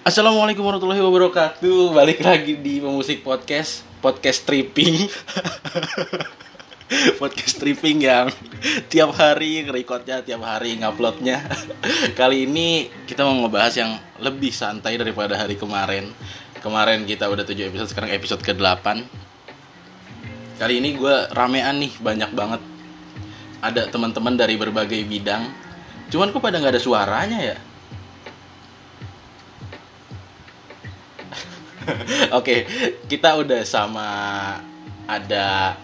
Assalamualaikum warahmatullahi wabarakatuh. Balik lagi di Pemusik Podcast, podcast stripping. podcast stripping yang tiap hari recordnya, tiap hari nguploadnya. Kali ini kita mau ngebahas yang lebih santai daripada hari kemarin. Kemarin kita udah 7 episode, sekarang episode ke-8. Kali ini gue ramean nih, banyak banget. Ada teman-teman dari berbagai bidang. Cuman kok pada nggak ada suaranya ya? Oke, kita udah sama ada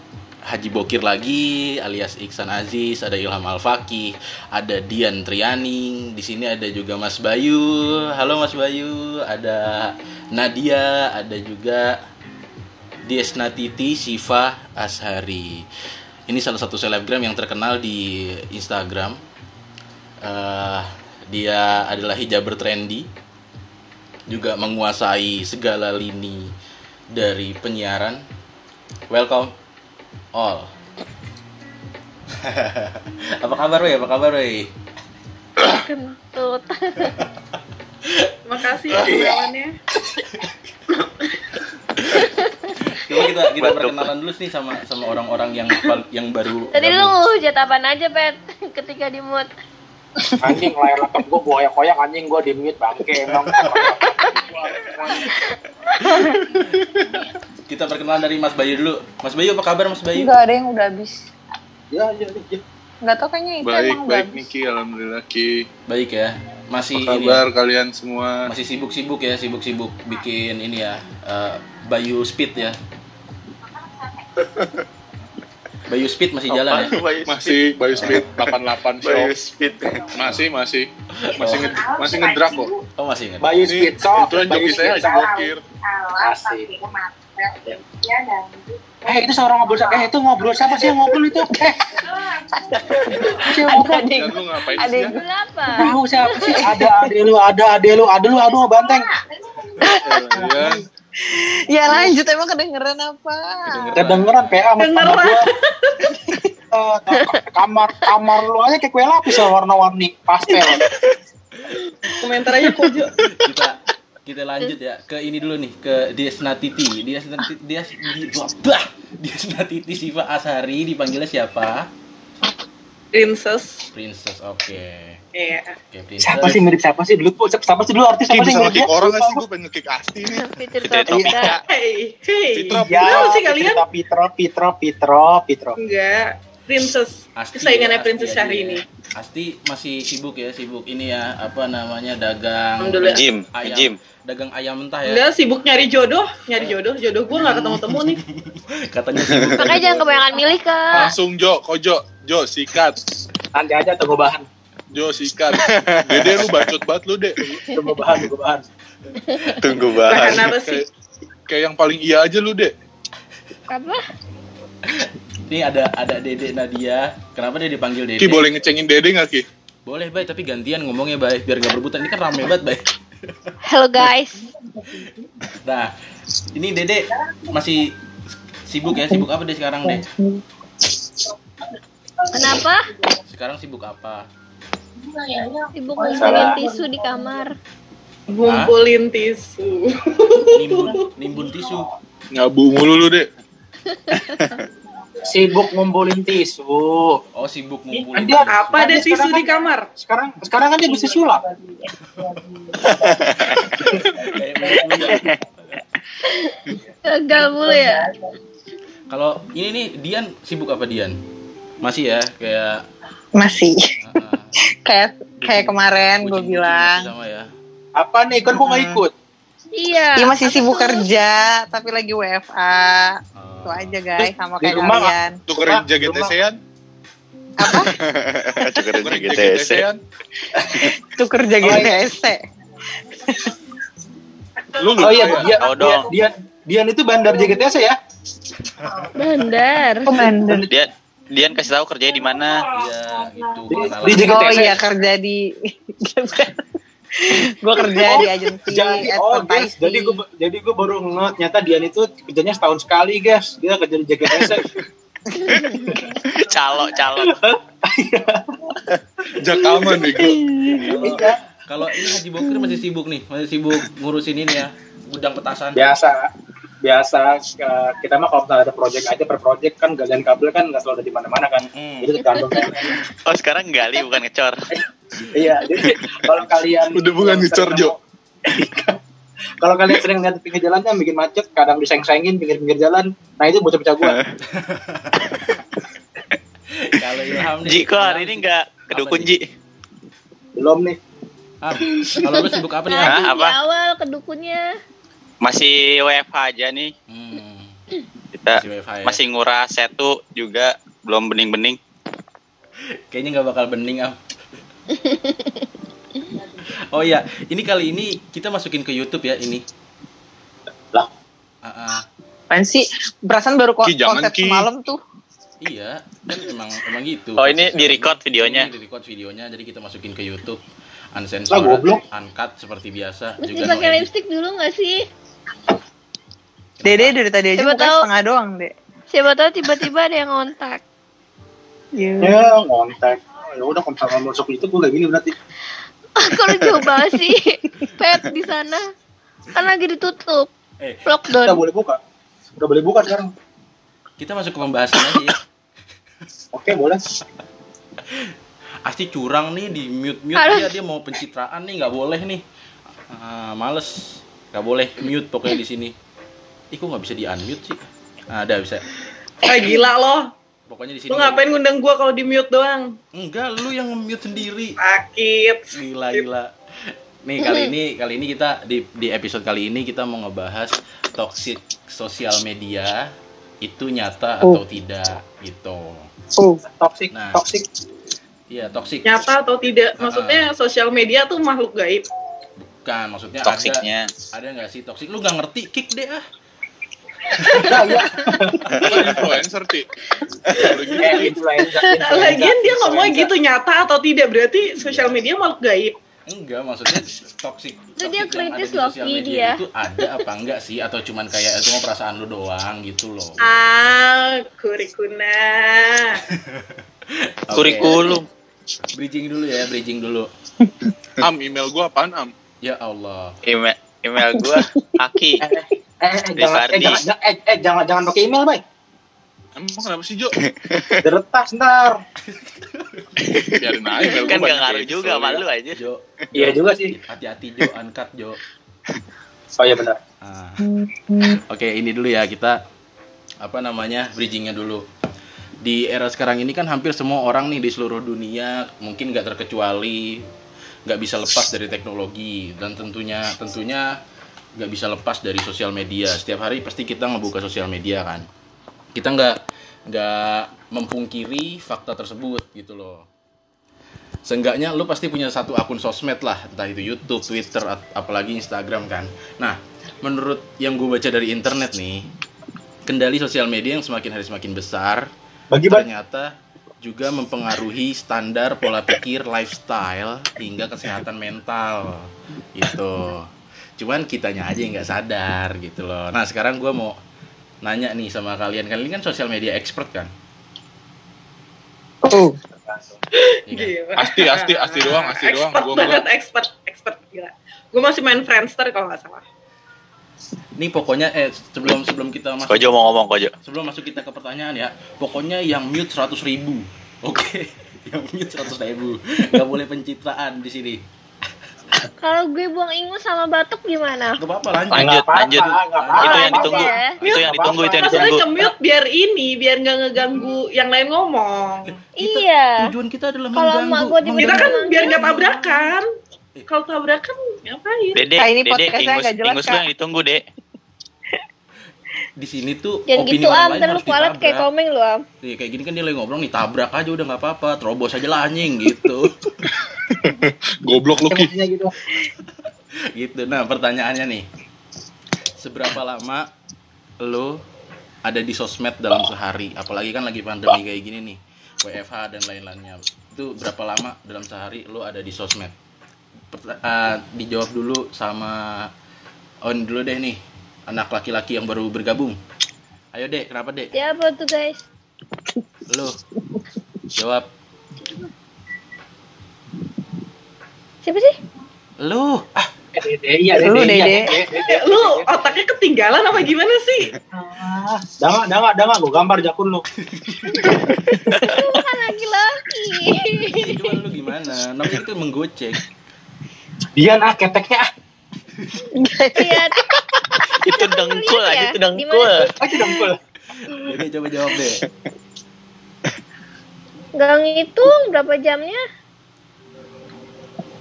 Haji Bokir lagi alias Iksan Aziz, ada Ilham Alfaki, ada Dian Triani, di sini ada juga Mas Bayu. Halo Mas Bayu, ada Nadia, ada juga Desna Titi Siva Ashari. Ini salah satu selebgram yang terkenal di Instagram. Eh, dia adalah hijaber trendy juga menguasai segala lini dari penyiaran. Welcome all. apa kabar weh? Apa kabar weh? kentut makasih ya undangannya Coba kita kita perkenalan dulu nih sama sama orang-orang yang yang baru. tadi lu ngehujat apaan aja pet ketika di mood anjing layar laptop gue koyak-koyak anjing gue di mute bangke emang Kita perkenalan dari Mas Bayu dulu. Mas Bayu apa kabar Mas Bayu? Enggak ada yang udah habis. ya ya ya Enggak tau kayaknya itu Baik, emang baik. Niki, alhamdulillah Ki. Baik ya. Masih Apa ini. kabar kalian semua? Masih sibuk-sibuk ya, sibuk-sibuk bikin ini ya. eh, Bayu Speed ya. Bayu Speed masih jalan ya? Masih Bayu Speed 88 Bayu Shop. Speed. Masih, masih. Masih nge masih ngedrak kok. Oh masih ingat. Bayu speed shop Bayu joki saya shop Bokir. asik eh itu seorang ngobrol siapa eh itu ngobrol siapa sih yang ngobrol itu eh siapa ngobrol Dan lu ngapain sih? Dulu apa tahu siapa sih ada ade lu ada ade lu ada lu aduh banteng Ya, Ya lanjut emang kedengeran apa? kedengeran PA gua Eh, kamar kamar lu aja kayak kue lapis ya warna-warni pastel komentar aja kojo kita kita lanjut ya ke ini dulu nih ke Desna Titi. Desna Titi dia di bah, Desna Titi Siva Ashari dipanggilnya siapa? princess Princess. Oke. Iya siapa sih mirip siapa sih dulu siapa sih dulu artis siapa sih bisa ngekick orang gak sih? Gue pengen ngekick Asti nih. Fitri Tropika Tropika. hey hey Fitra, Iya, kenapa sih kalian Fitro, Fitro, Fitro, Fitro. enggak princess Asti kesayangannya ya, princess hari aja ini ya. Asti masih sibuk ya, sibuk ini ya, apa namanya dagang. Gym, ayam, gym. dagang ayam mentah ya. enggak sibuk nyari jodoh nyari jodoh jodoh gue nggak ketemu temu nih Katanya sibuk. makanya jangan kebanyakan milih kak Langsung Jo, Kojo, Jo, sikat. Nanti aja tunggu bahan, Jo, sikat. Dede lu bacot banget lu, Dek. tunggu bahan, tunggu bahan. Tunggu bahan bahan. apa sih Kayak kayak yang paling iya aja lu, Dek. apa Ini ada ada Dede Nadia. Kenapa dia dipanggil Dede? Ki boleh ngecengin Dede gak Ki? Boleh, Bay, tapi gantian ngomongnya, Bay, biar gak berebutan. Ini kan rame banget, Bay. hello guys Nah, ini Dede masih sibuk ya? Sibuk apa deh sekarang, Deh? kenapa Sekarang sibuk apa? Sibuk ngumpulin tisu di kamar ngumpulin tisu Nimbun, nimbun tisu. Ngabu mulu lu, Dek. Sibuk ngumpulin tisu. Oh, sibuk ngumpulin Dia tisu. apa ada tisu di kamar Sekarang sekarang kan dia bisa sulap. Gagal mulu ya Kalau ini nih Dian sibuk apa Dian? Masih ya kayak Masih. uh, kayak kayak kemarin gue bilang. sama ya. Apa nih? Kan gua nggak ikut. iya Dia masih sibuk kerja, tapi lagi WFA. Oh. Itu aja guys, sama Di kayak rumah kalian. Tukerin rumah. TC-an. Apa? Tukerin gitu ya. TC-an. Tuh kerja gitu Oh, iya. Lu Oh iya, lupa ya? dia, Tahu dia, dong. dia, Dian itu bandar JGTS ya? bandar Komandan. Dia Dian kasih tahu kerjanya di mana. Iya, itu Di, di. Oh iya kerja di gue kerja di agensi jadi oh guys, jadi gue jadi gue baru nge nyata Dian itu kerjanya setahun sekali guys. Dia kerja di JGTS. Calo, calo. Jakaman nih gue. Kalau Kalau ini Haji Bokir masih sibuk nih, masih sibuk ngurusin ini ya, gudang petasan. biasa biasa kita mah kalau misalnya ada project aja per project kan galian kabel kan nggak selalu ada di mana-mana kan Hmm. jadi tergantung kan Oh sekarang gali bukan ngecor. iya jadi kalau kalian Udah bukan ngecor, Jo. kalau kalian sering lihat pinggir jalannya bikin macet kadang diseng-sengin pinggir-pinggir jalan nah itu bocah-bocah gua Kalau Ilham nih. Ji kok hari ini nggak kedukun Apa? Ji? belum nih Ah, kalau lu sibuk apa nih? Ham? Tadi di apa? awal kedukunnya. Masih WFH aja nih. Hmm, Kita masih WFH ya? masih nguras setu juga belum bening-bening. Kayaknya nggak bakal bening am. oh iya, ini kali ini kita masukin ke YouTube ya ini. lah Ah, ah. Apaan sih? Perasaan baru ko- Ki, konsep Ki. semalam tuh. Iya, kan emang emang gitu. Oh, ini di-record videonya? Ini di-record videonya, jadi kita masukin ke YouTube. Goblok. uncut seperti biasa. Mesti pakai lipstick dulu nggak sih? Dede dari tadi aja Siapa bukan tahu. setengah doang, Dek. Siapa tahu tiba-tiba ada yang ngontak. Iya. ya ngontek ya udah kalau misalnya masuk itu gua kayak gini berarti Kalau jauh banget sih, Pet di sana. Kan lagi ditutup. Eh, kita Lockdown. boleh buka udah boleh buka sekarang kita masuk ke pembahasan aja ya. oke boleh Asti curang nih di mute mute Aduh. dia dia mau pencitraan nih nggak boleh nih. Ah, males, nggak boleh mute pokoknya di sini. Ih kok nggak bisa di unmute sih? Ah, ada bisa. Ah gila loh. Pokoknya di sini. Lu ngapain ngundang gua kalau di mute doang? Enggak, lu yang mute sendiri. Sakit. Gila gila. Nih kali ini kali ini kita di di episode kali ini kita mau ngebahas toxic sosial media itu nyata atau tidak gitu. oh toxic Nah. toxic Iya, toxic. Nyata atau tidak? Maksudnya sosial media tuh makhluk gaib. Bukan, maksudnya Toksiknya. ada ada nggak sih toxic? Lu nggak ngerti, kick deh ah. influencer, Ti. Eh Lagian dia ngomongnya gitu nyata atau tidak berarti sosial media makhluk gaib. Enggak, maksudnya toxic. Itu dia kritis di loh, media dia. Itu ada apa enggak sih atau cuman kayak itu mau perasaan lu doang gitu loh. Ah, kurikuna. Kurikulum. Bridging dulu ya, bridging dulu. Am, email gua apaan, Am? Ya Allah. Email email gua Aki. eh, eh, eh, jangan, eh, jangan, jangan, eh, eh, jangan, jangan pakai email, bay. Emang kenapa sih, Jo? Diretas ntar. Biarin aja email gua Kan gak ngaruh juga sama ya. lu aja. Jo. Iya juga sih. Hati-hati Jo, uncut Jo. Oh iya benar. Ah. Oke, ini dulu ya kita apa namanya bridgingnya dulu. Di era sekarang ini kan hampir semua orang nih di seluruh dunia mungkin nggak terkecuali nggak bisa lepas dari teknologi dan tentunya tentunya nggak bisa lepas dari sosial media. Setiap hari pasti kita ngebuka sosial media kan. Kita nggak nggak mempungkiri fakta tersebut gitu loh. Seenggaknya lu pasti punya satu akun sosmed lah, entah itu YouTube, Twitter, apalagi Instagram kan. Nah, menurut yang gue baca dari internet nih, kendali sosial media yang semakin hari semakin besar, Bagi bagi. ternyata juga mempengaruhi standar pola pikir, lifestyle, hingga kesehatan mental, gitu. Cuman kitanya aja yang nggak sadar gitu loh. Nah, sekarang gue mau nanya nih sama kalian, kalian kan sosial media expert kan? Oh. Iya kan? Gila. Asti, asti, asti doang, asti doang. Expert Gua banget, enggak. expert, expert gila. Gue masih main Friendster kalau nggak salah. Nih pokoknya eh sebelum sebelum kita masuk Kojo mau ngomong Kojo. sebelum masuk kita ke pertanyaan ya pokoknya yang mute 100 ribu oke yang mute 100 ribu nggak boleh pencitraan di sini Kalau gue buang ingus sama batuk gimana? nggak apa-apa lanjut Lanjut, apa-apa, lanjut. nggak apa-apa. Itu yang ditunggu. ya. Itu yang ditunggu, itu yang Maksudnya ditunggu. ke mute biar ini, biar nggak ngeganggu yang lain ngomong. Kita- Iya. tujuan kita adalah Kalau mengganggu gua di- Kita kan biar nggak tabrakan. Kalau tabrakan ngapain? Dede, Nah, ini Dede, podcastnya ingus, nggak jelas, ingus lu yang ditunggu, Dek. di sini tuh Jangan opini gitu orang am, lain lu harus kualat kayak komeng lu am. Nih, kayak gini kan dia lagi ngobrol nih tabrak aja udah nggak apa-apa terobos aja lah anjing gitu. Goblok lu, gitu. gitu. Nah pertanyaannya nih. Seberapa lama lo ada di sosmed dalam sehari? Apalagi kan lagi pandemi kayak gini nih WFH dan lain-lainnya. Itu berapa lama dalam sehari lo ada di sosmed Eh, dijawab dulu sama on dulu deh nih anak laki-laki yang baru bergabung ayo dek kenapa dek Siapa tuh guys? lo jawab Siapa sih? Lu, ah, Dede, iya Lu, Dede, iya Dede. Lu otaknya ketinggalan apa gimana sih? Ah, Danga, danga, danga, gue gambar jakun lu. Lu kan laki-laki. coba lu gimana? Namanya itu menggocek. Dian ah, keteknya ah. Iya. Itu dengkul aja, ya, itu dengkul. Ah, dengkul. Jadi coba jawab deh. Gak ngitung berapa jamnya?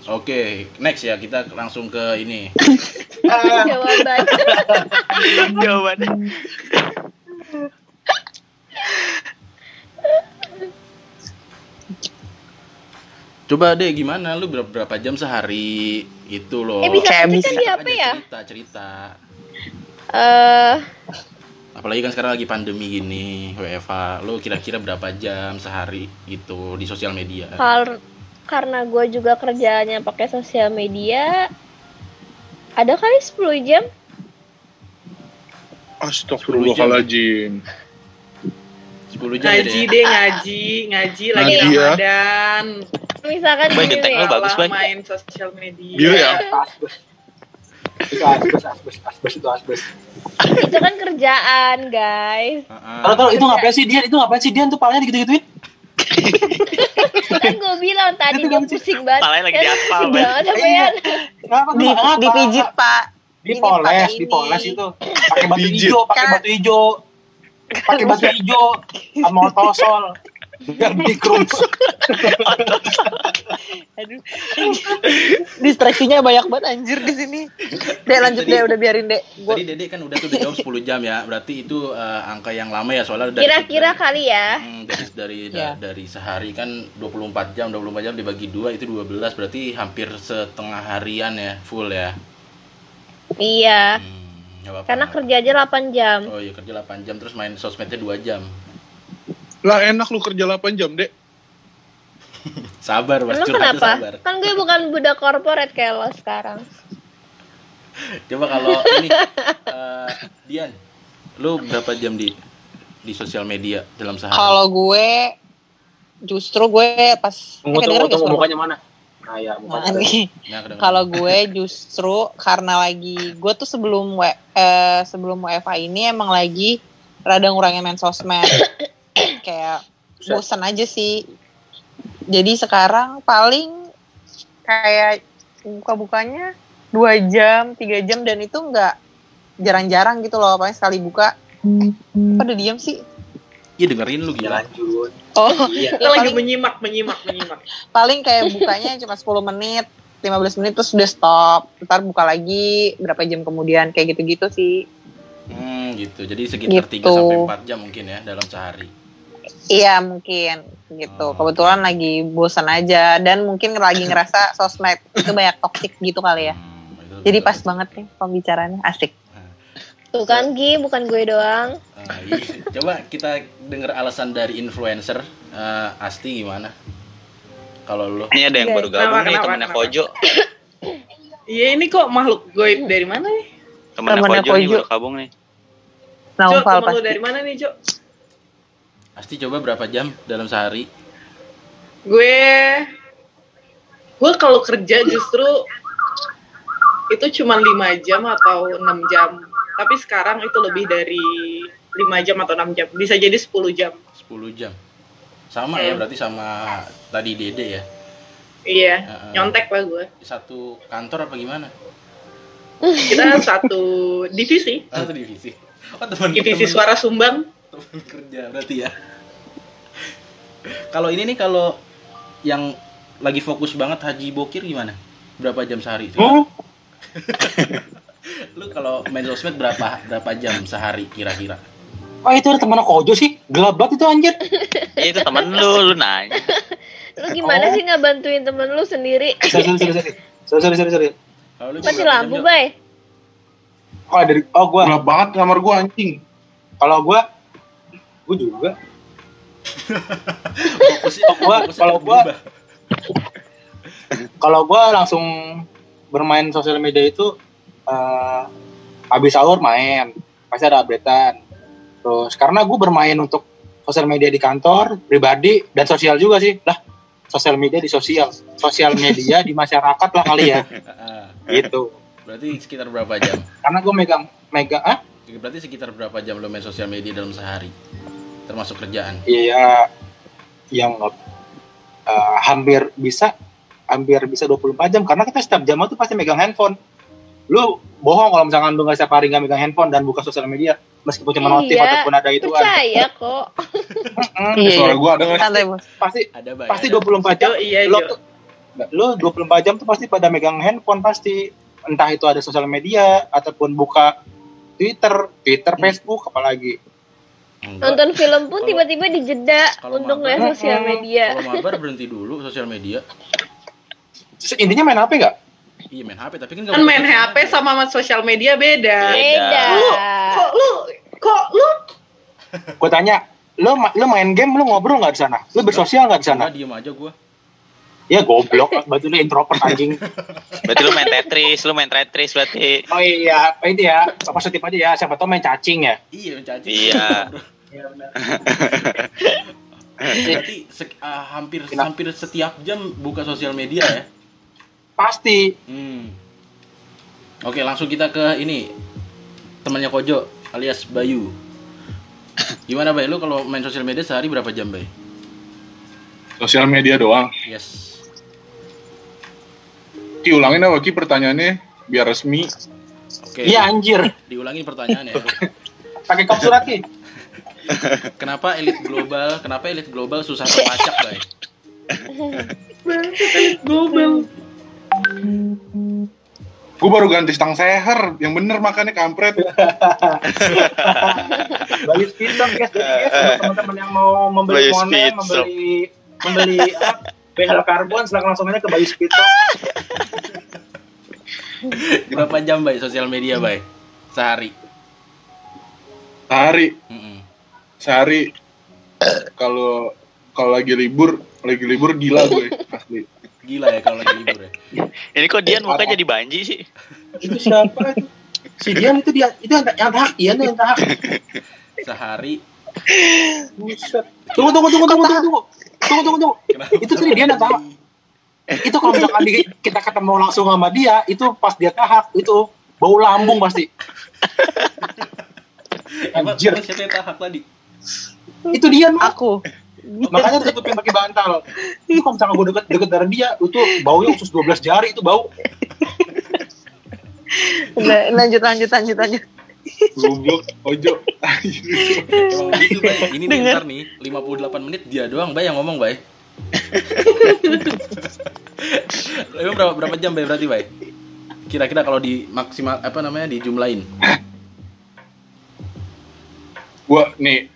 Oke, next ya kita langsung ke ini. Ah, Jawaban. Coba deh gimana lu berapa, berapa jam sehari itu loh. Eh bisa Kayak kan bisa di HP ya? Cerita cerita. Eh, Apalagi kan sekarang lagi pandemi gini, WFH. Lu kira-kira berapa jam sehari gitu di sosial media? kar karena gue juga kerjanya pakai sosial media, ada kali 10 jam. Astagfirullahaladzim. 10 jam Ngaji deh. deh, ngaji, ngaji lagi ya. Ramadan. Misalkan Boy, gini detek nih, bagus, Boy. main sosial media. Biru ya? asbes. Itu asbes, asbes, asbes itu asbes. itu kan kerjaan guys. Heeh. Tahu tahu itu ngapain sih Dian? Itu ngapain sih Dian tuh palanya digitu-gituin? kan gue bilang tadi dia kan pusing banget. Palanya lagi Kan di aspal, banget apa Iya. ya? Di, dipijit pak Ini Dipoles, pakai ini. dipoles itu. Pakai batu Pijit. hijau, pakai Kan. batu hijau. Pakai batu hijau sama otosol. Biar dikrum. Aduh. Distraksinya banyak banget anjir di sini. Dek lanjut Tadi- deh udah biarin dek. Gua Tadi Dede kan udah tuh udah jawab 10 jam ya. Berarti itu eh, angka yang lama ya soalnya dari Kira-kira dari- kali ya. Hmm, dari dari Ya. da- dari sehari kan 24 jam, 24 jam dibagi dua itu 12 berarti hampir setengah harian ya, full ya. Iya. Hmm, nggak apa-apa. Karena kerja aja 8 jam. Oh iya kerja 8 jam terus main sosmednya 2 jam. Lah enak lu kerja 8 jam, Dek. Sabar, Mas. Emang kenapa? sabar. Kan gue bukan budak korporat kayak lo sekarang. Coba kalau ini eh, Dian, lu berapa jam di di sosial media dalam sehari? Kalau gue justru gue pas Tunggu, eh, tunggu, tunggu. Mukanya mana? Nah, ya. Nah. Nah. Kalau gue justru karena lagi gue tuh sebelum W- eh, sebelum WFA ini emang lagi rada ngurangin main sosmed. Kayak bosan aja sih. Jadi sekarang paling kayak buka-bukanya dua jam, tiga jam dan itu nggak jarang-jarang gitu loh. Paling sekali buka. Pada diam sih. Iya dengerin lu Ya, gila. lanjut. Oh, Iya. Kita lagi menyimak, menyimak, menyimak. paling kayak bukanya cuma 10 menit 15 menit terus udah stop ntar buka lagi berapa jam kemudian kayak gitu-gitu sih Hmm, gitu. Jadi sekitar 3 Gitu. sampai 4 jam mungkin ya dalam sehari. Iya mungkin gitu Oh. kebetulan lagi bosan aja dan mungkin lagi ngerasa sosmed itu banyak toxic gitu kali ya Hmm, jadi betul. pas banget nih pembicaraannya asik Tuh kan Gi, bukan gue doang. Ah, iya. Coba kita denger alasan dari influencer Eh, Asti gimana? Kalau lu Ini ada yang baru gabung Kenapa, nih kenapa, temennya kenapa? Kojo. Iya ini kok makhluk goib dari mana nih? Temennya Temennya Kojo nih Kojo. baru gabung nih. Jo, Naufal temen lu dari mana nih, Jo? Asti coba berapa jam dalam sehari? Gue gue kalau kerja justru itu cuma 5 jam atau 6 jam. Tapi sekarang itu lebih dari 5 jam atau 6 jam. Bisa jadi 10 jam. 10 jam. Sama ya Hmm. berarti sama tadi Dede ya. Iya, Heeh. nyontek lah gue. Satu kantor apa gimana? Kita satu divisi, Satu divisi. Oh, teman divisi suara sumbang. Teman kerja berarti ya. Kalau ini nih kalau yang lagi fokus banget Haji Bokir gimana? Berapa jam sehari? Hmm? Lu kalau main sosmed berapa berapa jam sehari kira-kira? Oh itu ada teman Kojo sih, gelap banget itu anjir. Ya, itu temen lu, lu nanya. Lu gimana Oh. sih nggak bantuin temen lu sendiri? Sorry, sorry, sorry, sorry. Sorry, sorry, sorry, Mati lampu? Bay. Oh dari, oh gua, Gelap banget kamar gua anjing. kalau gua, gua juga. Gua- kalau gua- berubah. Kalau gua langsung bermain sosial media itu eh habis sahur main, pasti ada updatean. Terus karena gua bermain untuk sosial media di kantor, pribadi dan sosial juga sih. Lah, sosial media di sosial, sosial media di masyarakat lah kali ya, gitu. berarti sekitar berapa jam? Karena gue megang megang ah Berarti sekitar berapa jam lo main sosial media dalam sehari? Termasuk kerjaan. Iya, yang eh, hampir bisa hampir bisa 24 jam karena kita setiap jam itu pasti megang handphone. Lu bohong kalau misalkan lu nggak setiap hari nggak megang handphone dan buka sosial media meskipun cuma notif Iya, ataupun ada itu kan. Percaya kok. Mm, Iya. Suara gua ada nggak? Santai bos. pasti Ada baik. pasti ada. 24 jam. Jo, iya, lu, Jo. lu 24 jam tuh pasti pada megang handphone pasti entah itu ada sosial media ataupun buka Twitter, Twitter, Hmm. Facebook apalagi. Enggak. Nonton film pun tiba-tiba dijeda untuk mabar- ngeliat sosial media. Kalau mabar berhenti dulu sosial media. Intinya main HP nggak? Iya main HP tapi kan nggak Kan main HP media. sama sosial media beda. Beda. Lu, kok lu, kok lu Gue tanya, lu lu main game lu ngobrol nggak di sana? Lu bersosial nggak di sana? Enggak, diem aja gua. Ya goblok, berarti lu introvert anjing. Berarti lu main Tetris, lu main Tetris berarti. Oh iya, ini ya, positif aja ya. Siapa tau main cacing ya. Iya mencaci. Iya. Berarti sek- ah, hampir Kenapa? hampir setiap jam buka sosial media ya. Pasti. Hmm. Oke, langsung kita ke ini. Temannya Kojo alias Bayu. Gimana Bay? Lu kalau main sosial media sehari berapa jam, Bay? Sosial media doang. Yes. Ki ulangin apa Ki pertanyaannya biar resmi. Oke. Iya anjir. Diulangin pertanyaannya. Pakai kop surat ki. Kenapa elit global? Kenapa elit global susah terpacak, Bay? global? Gue baru ganti stang seher, yang bener makannya kampret. Bayu Speedstop guys, jadi guys buat teman-teman yang mau membeli Speedstop. membeli membeli apa, behel karbon, silakan langsung aja ke Bayu Speedstop. Berapa jam, Bay, sosial media, Bay? Sehari. Sehari, Mm-mm. Sehari. Kalau kalau lagi libur, lagi libur gila gue asli. Gila ya kalau lagi libur ya. Ini kok Dian muka jadi banji sih? Itu siapa itu? Si Dian itu dia itu yang yang tahak Dian yang tahak. Sehari Buset. Tunggu tunggu tunggu tunggu tunggu tunggu. Tunggu tunggu tunggu. Itu tadi dia yang tahak. Itu kalau misalkan di- kita ketemu langsung sama dia, itu pas dia tahak itu bau lambung pasti. Emang Anjir. emang siapa yang tahak tadi? Itu dia mah. Aku. Makanya tutupin pakai bantal. Itu kalau misalkan gue deket deket dari dia, itu baunya khusus 12 jari itu bau. Lanjut lanjut lanjut lanjut. Goblok, ojo. Emang gitu, Bay. Ini nih ntar nih 58 menit dia doang, Bay, yang ngomong, Bay. Emang berapa berapa jam, Bay, berarti, Bay? Kira-kira kalau di maksimal apa namanya dijumlahin? Gua nih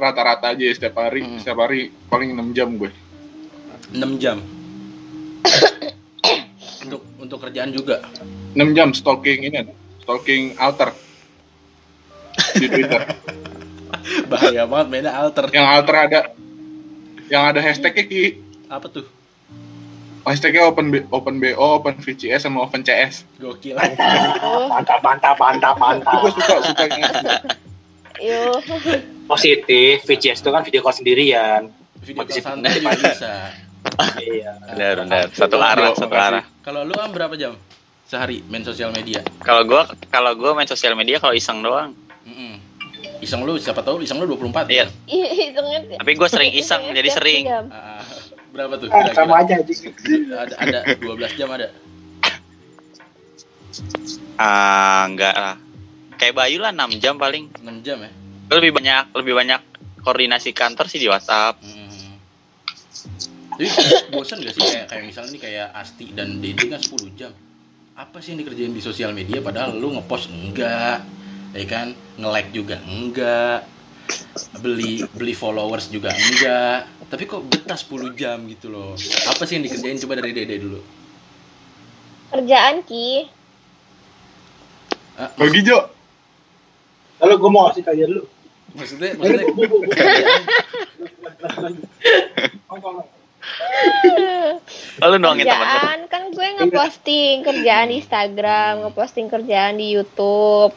rata-rata aja ya setiap hari, Hmm. setiap hari paling 6 jam gue. 6 jam. untuk untuk kerjaan juga. 6 jam stalking ini, stalking alter di Twitter. Bahaya banget mainnya alter. Yang alter ada yang ada hashtagnya ki Apa tuh? hashtagnya open B, open bo open vcs sama open cs Gokil. Mantap, mantap, mantap, mantap. gue suka suka yang itu. yo. Positif, VCS itu kan video call sendirian. Video call santai juga bisa. Iya. Benar, benar. Satu arah, satu arah. Kalau lu am berapa jam sehari main sosial media? Kalau gua kalau gua main sosial media kalau iseng doang. Mm-mm. Iseng lu siapa tahu iseng lu 24 Iya. Hitungnya. Tapi gua sering iseng, jadi sering. jam. Ah, berapa tuh? Ah, sama Kira-kira? aja. Ada ada 12 jam ada. Ah, enggak lah. Kayak Bayu lah 6 jam paling. 6 jam ya. Gua lebih banyak lebih banyak koordinasi kantor sih di WhatsApp. Mm. Jadi bosan gak sih kayak kayak misalnya nih kayak Asti dan Dede kan 10 jam. Apa sih yang dikerjain di sosial media padahal lu ngepost enggak, ya kan? Nge-like juga enggak. Beli beli followers juga enggak. Tapi kok betah 10 jam gitu loh. Apa sih yang dikerjain coba dari Dede dulu? Kerjaan Ki. Ah, bagi Jo Lalu gue mau kasih kalian dulu. Maksudnya maksudnya kerjaan Oh, nuangin kerjaan kan gue ngeposting kerjaan di Instagram, ngeposting kerjaan di YouTube.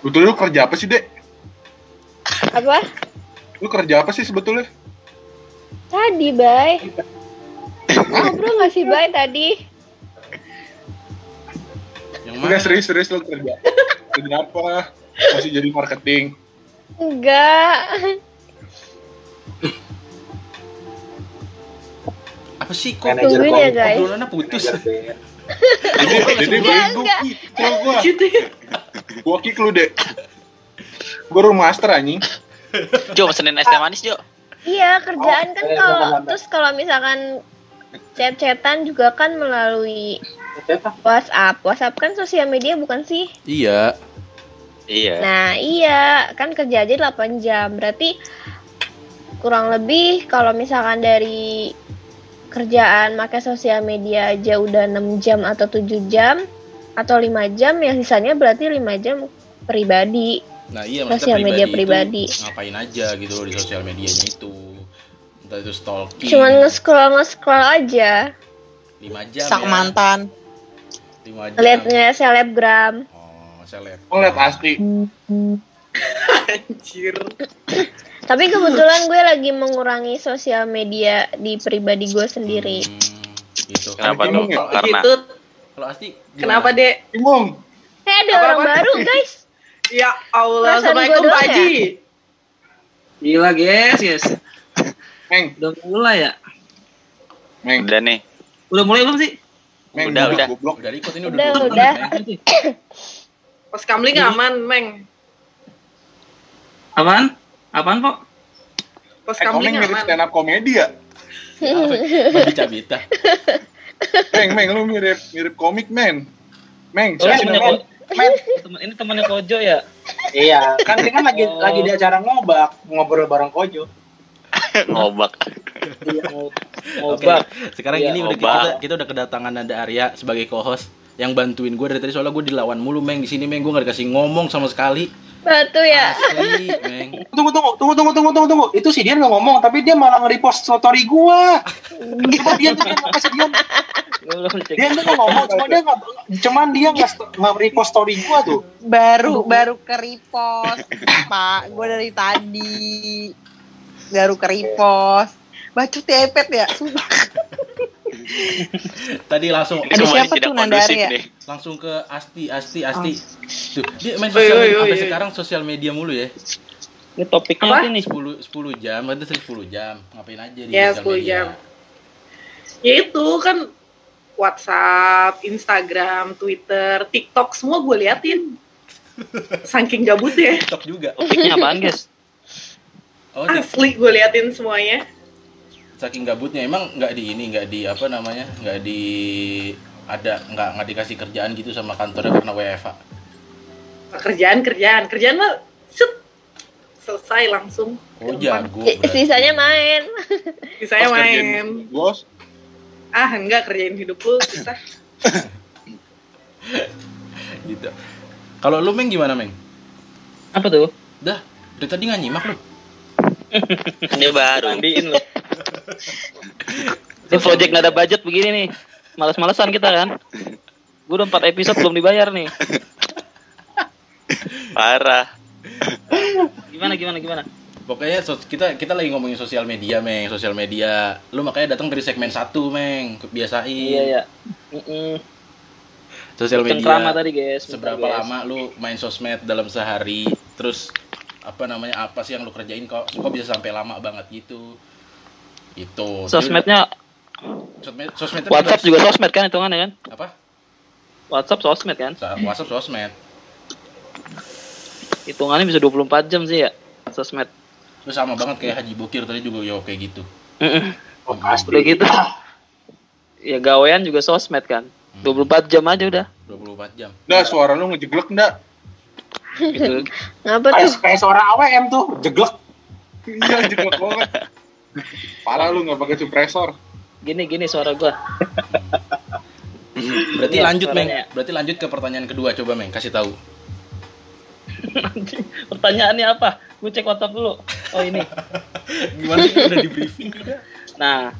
Betul lu kerja apa sih, Dek? Apa? Lu kerja apa sih sebetulnya? Tadi, Bay. Ngobrol nggak sih, Bay, tadi? Yang Enggak mana? serius-serius lu kerja. Kerja apa? Masih jadi marketing. Enggak. Apa sih kok Manajer Tungguin ya, guys. obrolannya putus? Jadi jadi Enggak, gue enggak. kick gua. Gitu ya. Gua kick lu, Dek. Gua room master anjing. Jo, pesenin es teh manis, Jo. Iya, kerjaan Oh, kan eh, kalau bentar-bentar. terus kalau misalkan chat-chatan juga kan melalui WhatsApp. WhatsApp kan sosial media bukan sih? Iya. Iya. Nah, iya, kan kerja aja 8 jam. Berarti kurang lebih kalau misalkan dari kerjaan pakai sosial media aja udah 6 jam atau 7 jam atau 5 jam ya sisanya berarti 5 jam pribadi. Nah iya Sosial media itu pribadi. ngapain aja gitu loh di sosial medianya itu. Entah itu stalking. Cuman nge-scroll nge-scroll aja. 5 jam Sak ya. mantan. 5 jam. Lihat nge selebgram. Oh, seleb. Gua ngeliat asli. Anjir. Tapi kebetulan gue lagi mengurangi sosial media di pribadi gue sendiri. Hmm, gitu. Kenapa tuh? ya? Karena Gitu. Kalau Asti gimana? Kenapa, Dek? Bingung. Eh ada Apa-apa? orang baru guys. Ya Allah, Perasaan Assalamualaikum Pak doang Haji. Gila guys, guys. Meng, Udah mulai ya? Meng, udah nih. Udah mulai belum sih? Meng, Udah, goblok, udah. goblok. Udah ikut ini udah Udah, udah. Meng. Pas kamling aman, Meng. Apaan? Apaan kok? Pas Eh, kamling mirip aman. stand up komedi ya? Bagi cabita. Meng, Meng, lu mirip mirip komik, men. Meng, Oh, saya ini temennya, men. Ini temennya Kojo ya? Iya, kan dia kan lagi Oh. lagi di acara ngobak, ngobrol bareng Kojo. Ngobak. Mau Oke. Sekarang Iya, ini udah kita, kita udah kedatangan Nanda Arya sebagai co-host yang bantuin gue dari tadi soalnya gue dilawan mulu Meng di sini Meng gue gak dikasih ngomong sama sekali. Batu ya. Asli, Meng. Tunggu tunggu tunggu tunggu tunggu tunggu tunggu. Itu si Dian nggak ngomong, tapi dia malah nge-repost story gua. Coba Dian tuh Dian apa sih Dian? Gue. Dian tuh nggak ngomong, cuma dia nggak, cuman dia nggak repost story gua tuh. Baru baru ke repost, Pak. Gue dari tadi baru ke repost. Bacot ya iPad ya. Sumpah. Tadi langsung Ini Ada semua siapa tuh, Nanda kondusif Arya? nih. langsung ke Asti Asti Asti. Tuh, dia main sosial media sampai oi. sekarang sosial media mulu ya. Ini topiknya Apa? nih? 10 10 jam, ada 10 jam. Ngapain aja di Ya, sosial 10 media? jam. Ya itu kan WhatsApp, Instagram, Twitter, TikTok semua gue liatin. Saking gabut ya. TikTok juga. Topiknya apaan guys? Oh, Asli gue liatin semuanya. Saking gabutnya emang nggak di ini, nggak di apa namanya? nggak di ada nggak nggak dikasih kerjaan gitu sama kantornya karena WFA. Kerjaan, kerjaan. Kerjaan mah selesai langsung. Oh jago. Sisanya main. Sisanya Pas main. Bos, Ah, enggak kerjain hidup lu susah. gitu. Kalau lu Meng gimana Meng? Apa tuh? Dah, dari tadi nggak nyimak lu. Ini baru. Mandiin loh. Ini project nggak ada budget begini nih. Males-malesan kita kan. Gue udah 4 episode belum dibayar nih. Parah. Gimana gimana gimana? Pokoknya kita kita lagi ngomongin sosial media, Meng, sosial media. Lu makanya datang dari segmen satu, Meng. Biasain. Iya ya. Mm-mm. Sosial Cengkrama media. tadi guys. Seberapa guys. lama lu main sosmed dalam sehari? Terus apa namanya? Apa sih yang lu kerjain kok kok bisa sampai lama banget gitu? Itu. Sosmednya sosmed, sosmed itu WhatsApp juga sosmed kan hitungannya kan? apa? WhatsApp sosmed kan? Sa- WhatsApp sosmed. Hitungannya bisa 24 jam sih ya. Sosmed. Lu sama banget kayak Haji Bokir tadi juga ya kayak gitu. Oh, pasti. Udah gitu. Ya gawean juga sosmed kan. 24 jam aja udah. 24 jam. dah suara lu ngejeglek? Gitu. Ngapa tuh? kayak suara AWM tuh, jeglek. Iya, jeglek banget. Parah lu nggak pakai suppressor. Gini gini suara gua. Berarti Iya, lanjut, Meng. Berarti lanjut ke pertanyaan kedua coba, Meng. Kasih tahu. Anjing, Pertanyaannya apa? Gue cek WhatsApp dulu. Oh ini. Gimana sih udah di briefing juga? Nah,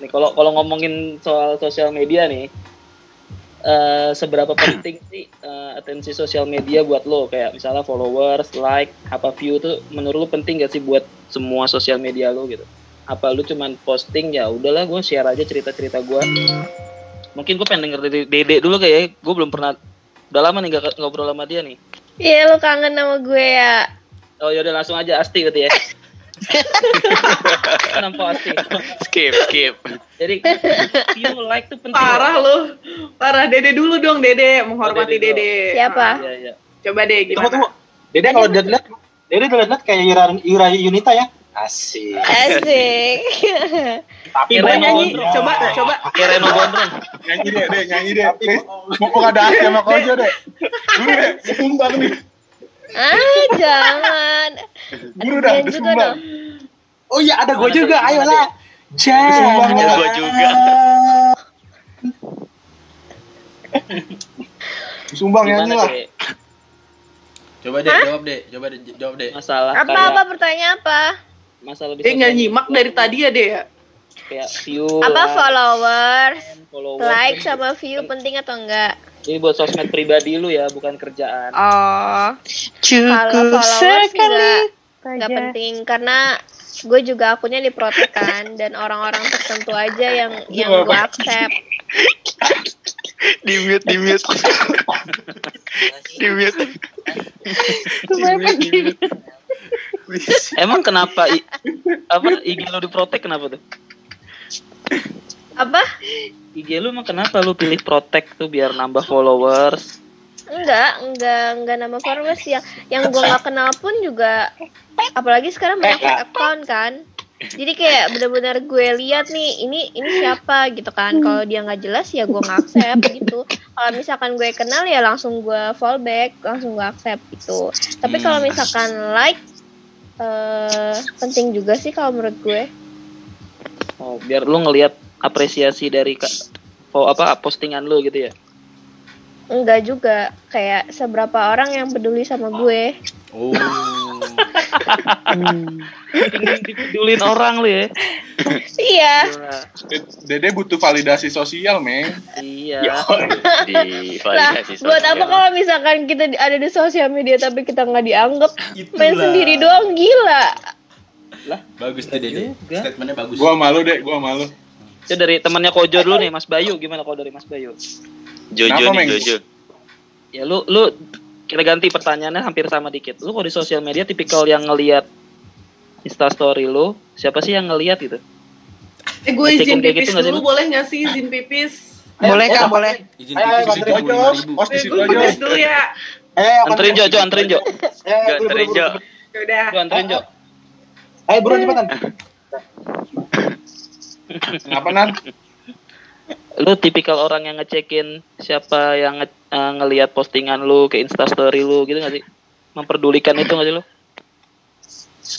nih kalau kalau ngomongin soal sosial media nih, eh, seberapa penting sih eh, atensi sosial media buat lo? Kayak misalnya followers, like, apa view tuh menurut lo penting gak sih buat semua sosial media lo gitu? apa lu cuman posting ya udahlah gue share aja cerita-cerita gue mungkin gue pengen denger dari Dede dulu kayak gue belum pernah udah lama nih gak ngobrol sama dia nih Iya lu kangen sama gue ya. oh yaudah langsung aja Asti berarti ya kenapa Asti Skip, skip. jadi view like tuh penting Parah lu. Parah Dede dulu dong Dede, menghormati Oh, Dede. Dede. Siapa? Iya, iya. Coba deh Tunggu gimana? tunggu. Dede kalau dia lihat Dede lihat kayak Yura, Yura Yunita ya. Asik. Asik. Tapi Kira Coba mau nyanyi, Gondrong. coba coba. kayak Reno Gondrong Nyanyi deh, deh, nyanyi deh. Eh, Mau mau ada Asti sama Kojo deh. Dulu deh, sumbang nih. Ah jangan. Guru dah, udah juga dong. Oh iya ada gue juga, ayolah. Jangan. Gua juga. Sumbang gimana lah. Coba deh, jawab deh, coba deh, jawab deh. masalah Apa kayak apa pertanyaan apa? masalah di Dia nggak sosial nyimak media, dari tadi ya deh ya. kayak view Apa followers, followers. like sama view penting atau enggak? Jadi buat sosmed pribadi lu ya, bukan kerjaan. Oh, Cukup sekali. enggak enggak penting karena gue juga akunnya diprotek kan dan orang-orang tertentu aja yang yang gue accept. Di mute, di mute. di mute. Di mute. Emang kenapa i- apa IG lu diprotek kenapa tuh? Apa? IG lu emang kenapa lu pilih protek tuh biar nambah followers? Enggak, enggak, enggak nama followers yang yang gue nggak kenal pun juga apalagi sekarang banyak fake account kan. Jadi kayak benar-benar gue lihat nih ini ini siapa gitu kan. Kalau dia nggak jelas ya gue nggak accept gitu. Kalau misalkan gue kenal ya langsung gue fallback, langsung gue accept gitu. Tapi kalau misalkan like eh penting juga sih kalau menurut gue. Oh, biar lu ngelihat apresiasi dari oh, apa postingan lu gitu ya. Enggak juga kayak seberapa orang yang peduli sama gue. Oh. Dipedulin orang lu ya. Iya. Dede butuh validasi sosial, Meng. Iya. Di Lah, buat apa kalau misalkan kita ada di sosial media tapi kita nggak dianggap Itulah. main sendiri doang gila. Bagus tuh Dede. Statementnya bagus. Gua malu deh, gua malu. Itu dari temannya Kojo dulu nih, Mas Bayu. Gimana kalau dari Mas Bayu? Jojo Kenapa, nih, Meng? Jojo. Ya lu lu kita ganti pertanyaannya hampir sama dikit. Lu kalau di sosial media tipikal yang ngelihat Insta story lu, siapa sih yang ngelihat gitu? Eh gue izin kayak pipis gitu dulu lu? boleh nggak sih izin pipis? Boleh kak, boleh. Izin Ayo, ayo, lima ribu. Os. di Eh, situ gue aja. pipis dulu ya. Eh, Anterin Jo, Jo, anterin Jo. Eh, anterin Jo. udah. Jo, anterin Jo. Ayo buruan cepetan. Kenapa, Nan? Lu tipikal orang yang ngecekin siapa yang nge eh, ngelihat postingan lu ke Insta story lu gitu gak sih? Memperdulikan itu gak sih lu?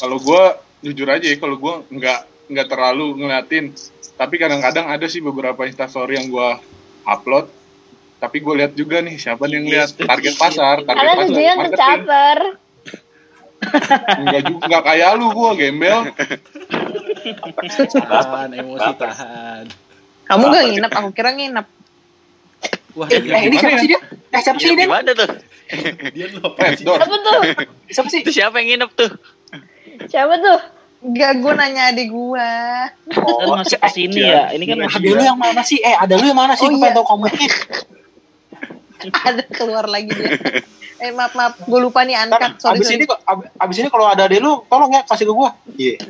Kalau gua jujur aja ya, kalau gua nggak nggak terlalu ngeliatin. Tapi kadang-kadang ada sih beberapa instastory yang gua upload. Tapi gue lihat juga nih siapa nih yang lihat target pasar, target Karena pasar, tercaper. Enggak juga, enggak kayak lu gua gembel. Tahan, emosi tahan. Kamu gak nginep, aku kira nginep. Wah, Eh, dia, ini siapa sih dia? Eh, siapa sih Nginep dia? di mana tuh? dia lo Eh, Siapa tuh? Siapa sih? Itu siapa yang nginep tuh? Siapa tuh? Gak, gue nanya adik gue. Kan masuk ke sini ya. Ini kan Ada lu yang mana sih? Eh, ada lu yang mana sih? Oh, Gue iya. pengen tahu komennya. Ada keluar lagi dia. Eh maaf maaf, gue lupa nih Ntar, angkat. Sorry abis sorry. ini kok, ab- abis ini kalau ada ade lu, tolong ya kasih ke gua. Iya.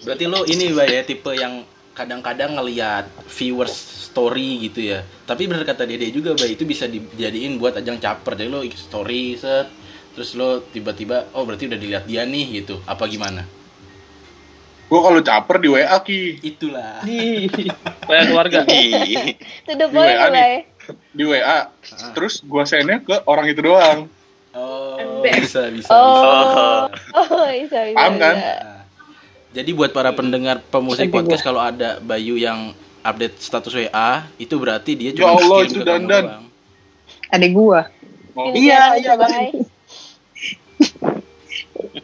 Berarti lo ini Bay ya tipe yang kadang-kadang ngelihat viewers story gitu ya. Tapi bener kata Dede juga Bay itu bisa dijadiin buat ajang caper. Jadi lo story set terus lo tiba-tiba oh berarti udah dilihat dia nih gitu. Apa gimana? Gua kalau caper di WA ki Itulah. Kayak keluarga. Ih, To the Di WA mulai. di WA. Terus gua sendnya ke orang itu doang. Oh, bisa bisa. bisa. Oh. Oh, bisa bisa. Paham kan? bisa. Nah, jadi buat para pendengar pemusik Adik podcast kalau ada Bayu yang update status WA itu berarti dia Ya cuma Allah, kirim itu dandan. doang. Adik gue. Oh, Iya, iya, Bang.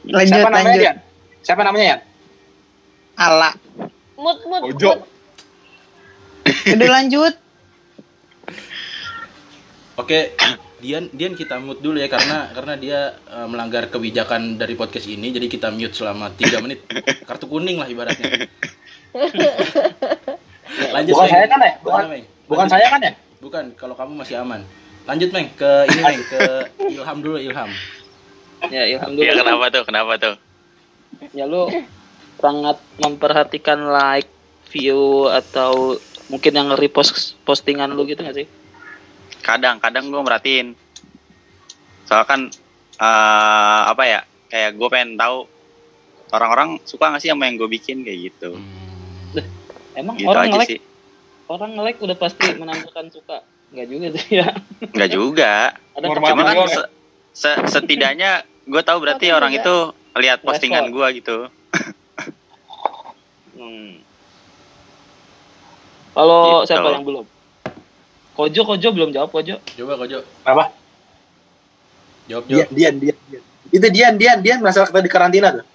Lanjut Siapa namanya lanjut. dia? Siapa namanya ya? Ala. Mut mut. Ojo. mut. Udah lanjut. Oke, Dian Dian kita mute dulu ya karena karena dia eh, melanggar kebijakan dari podcast ini jadi kita mute selama 3 menit kartu kuning lah ibaratnya lanjut Bukan Meng. saya kan ya? Bukan- Meng? Bukan saya kan ya? bukan kalau kamu masih aman lanjut Meng ke ini Meng ke Ilham dulu Ilham Ya, Ya alhamdulillah. kenapa tuh? Kenapa tuh? Ya lu sangat memperhatikan like, view atau mungkin yang repost postingan lu gitu gak sih? Kadang, kadang gue merhatiin. Soalnya kan eh, apa ya? Kayak gue pengen tahu orang-orang suka nggak sih sama yang gue bikin kayak gitu. Hmm. Emang Gitu orang aja nge-like sih. orang nge-like udah pasti menandakan suka. Enggak juga sih ya. Nggak juga. Ada Cuma kan se- se- setidaknya gue tahu berarti orang juga. itu lihat postingan gue gitu. Hmm. Kalau Gitu. siapa yang belum? Kojo, Kojo belum jawab Kojo. coba Kojo Apa? jawab Dian, jawab Dian, Dian, Dian. Itu Dian, Dian, Dian masalah kita di karantina tuh.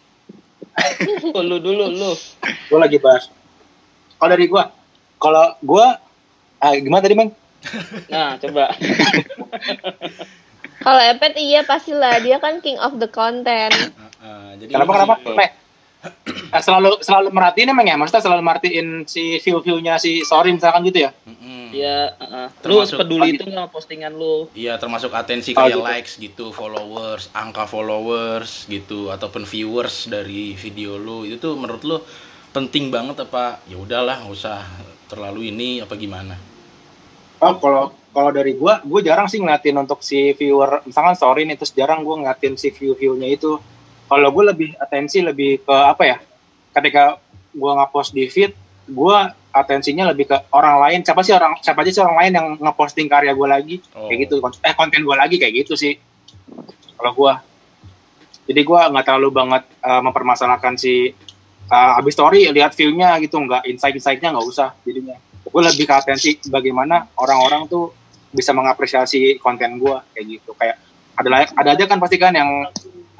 lu dulu lu. Gue lagi bahas. Kalau dari gua, kalau gua ah, gimana tadi, Bang? Nah, coba. Kalau Epet iya pastilah dia kan king of the content. Ah, ah, jadi Kenapa kenapa? masih- Eh, selalu selalu merhatiin emang ya, maksudnya selalu merhatiin si view-viewnya si Sorry misalkan gitu ya. Mm-mm. Ya, uh, lu Termasuk- peduli itu nggak sama postingan lu. Iya termasuk atensi Oh, kayak gitu. likes gitu, followers, angka followers gitu ataupun viewers dari video lu itu tuh menurut lu penting banget apa ya udahlah nggak usah terlalu ini apa gimana? Oh, kalau kalau dari gua, gua jarang sih ngeliatin untuk si viewer, misalkan story nih, terus jarang gua ngeliatin si view-viewnya itu. Kalau gua lebih atensi lebih ke apa ya? Ketika gua nge-post di feed, gua atensinya lebih ke orang lain. Siapa sih orang, siapa aja sih orang lain yang ngeposting karya gua lagi? Oh. Kayak gitu, eh konten gua lagi kayak gitu sih. Kalau gua, jadi gua nggak terlalu banget eh, mempermasalahkan si uh, abis story lihat view-nya gitu, nggak insight-insightnya nggak usah jadinya gue lebih ke atensi bagaimana orang-orang tuh bisa mengapresiasi konten gue kayak gitu kayak ada ada aja kan pasti kan yang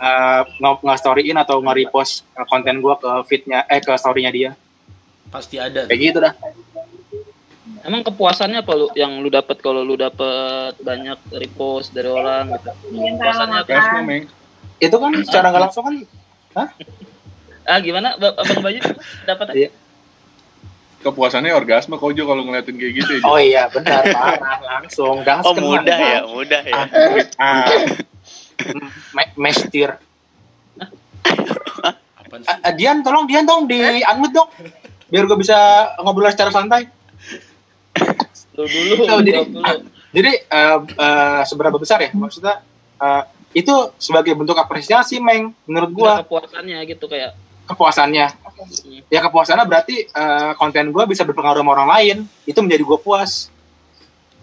uh, nge- nge-storyin atau nge-repost uh, konten gue ke feednya eh ke storynya dia Pasti ada. kayak gitu dah Emang kepuasannya apa lu yang lu dapat kalau lu dapat banyak repost dari orang gitu? Kepuasannya apa? Itu kan secara nggak langsung kan Ah, gimana? Ba- Abang Bayu dapat Iya. Kepuasannya orgasme Kojo kalau ngeliatin kayak gitu ya. oh iya benar parah langsung gas Oh mudah ya, mudah ya. ah, me- mestir? Ah, ah, Dian tolong Dian dong di unmute dong. Biar gue bisa ngobrol secara santai. Lu dulu. Jadi, dulu. jadi eh, eh, seberapa besar ya? Maksudnya eh, itu sebagai bentuk apresiasi meng menurut gua. Ada kepuasannya gitu kayak. Kepuasannya. Ya kepuasannya berarti eh, konten gua bisa berpengaruh sama orang lain. Itu menjadi gua puas.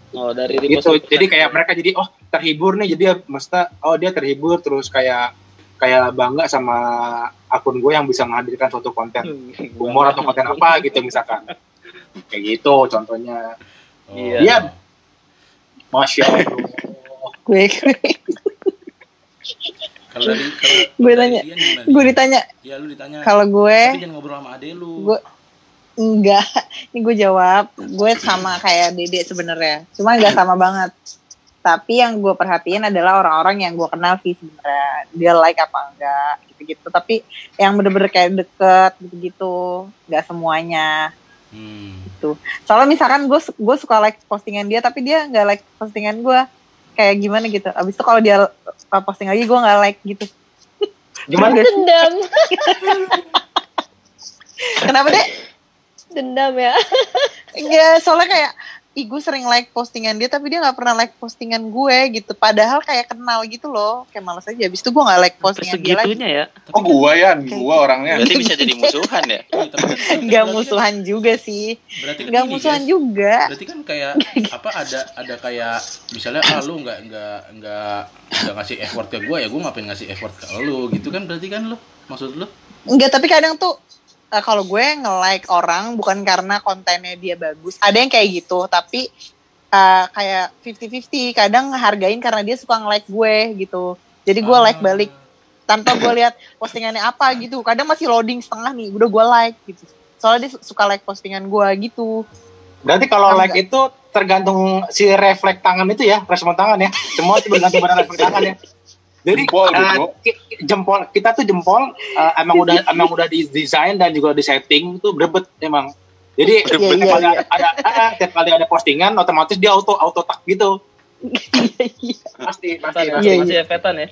Oh dari gitu. jadi kayak mereka jadi oh terhibur nih jadi ya, maksudnya oh dia terhibur terus kayak kayak bangga sama akun gue yang bisa menghadirkan suatu konten humor atau konten apa gitu misalkan kayak gitu contohnya Oh. Iya. Dian masya allah gue Kalau tadi Gue tanya. Gue ditanya Ya lu ditanya. kalau gue Tapi jangan ngobrol sama ade lu. gue enggak ini gue jawab gue sama kayak dede sebenarnya cuma nggak sama banget tapi yang gue perhatiin adalah orang-orang yang gue kenal sih sebenarnya. Dia like apa enggak gitu-gitu. Tapi yang bener-bener kayak deket gitu-gitu nggak semuanya. Hmm. soalnya misalkan gue gue suka like postingan dia tapi dia nggak like postingan gue kayak gimana gitu. Abis itu kalau dia posting lagi gue nggak like gitu. Gimana? Dendam, kenapa deh dendam ya. Ya soalnya kayak Ih gue sering like postingan dia tapi dia nggak pernah like postingan gue gitu. Padahal kayak kenal gitu loh. Kayak males aja. Abis itu gue gak like postingan dia lagi. segitunya ya. Oh gua ya, gua orangnya. Berarti bisa jadi musuhan ya. Iya, tapi kan- Gak kan- musuhan juga sih. Berarti kan Gak musuhan guys. juga. Berarti kan kayak apa ada ada kayak misalnya ah lu nggak nggak nggak nggak ngasih effort ke gue ya gue ngapain ngasih effort ke lu gitu kan? Berarti kan lu maksud lu? Enggak tapi kadang tuh eh, kalau gue nge-like orang bukan karena kontennya dia bagus. Ada yang kayak gitu tapi eh, kayak 50-50 Kadang ngehargain karena dia suka nge-like gue gitu. Jadi gue like balik tanpa gue lihat postingannya apa gitu. Kadang masih loading setengah nih udah gue like gitu. Soalnya dia su- suka like postingan gue gitu. Berarti kalau like itu tergantung si refleks tangan itu ya, respon tangan ya. Semua itu bergantung pada refleks tangan ya. Jadi Jempol, eh, ki- jempol kita tuh jempol eh, emang udah emang udah di desain dan juga di setting itu berebet emang. Jadi Iya, tiap iya, kali iya. ada ah, tiap kali ada postingan otomatis dia auto auto tak gitu. Pasti pasti. Masih, pasti. Iya, masih epetan ya.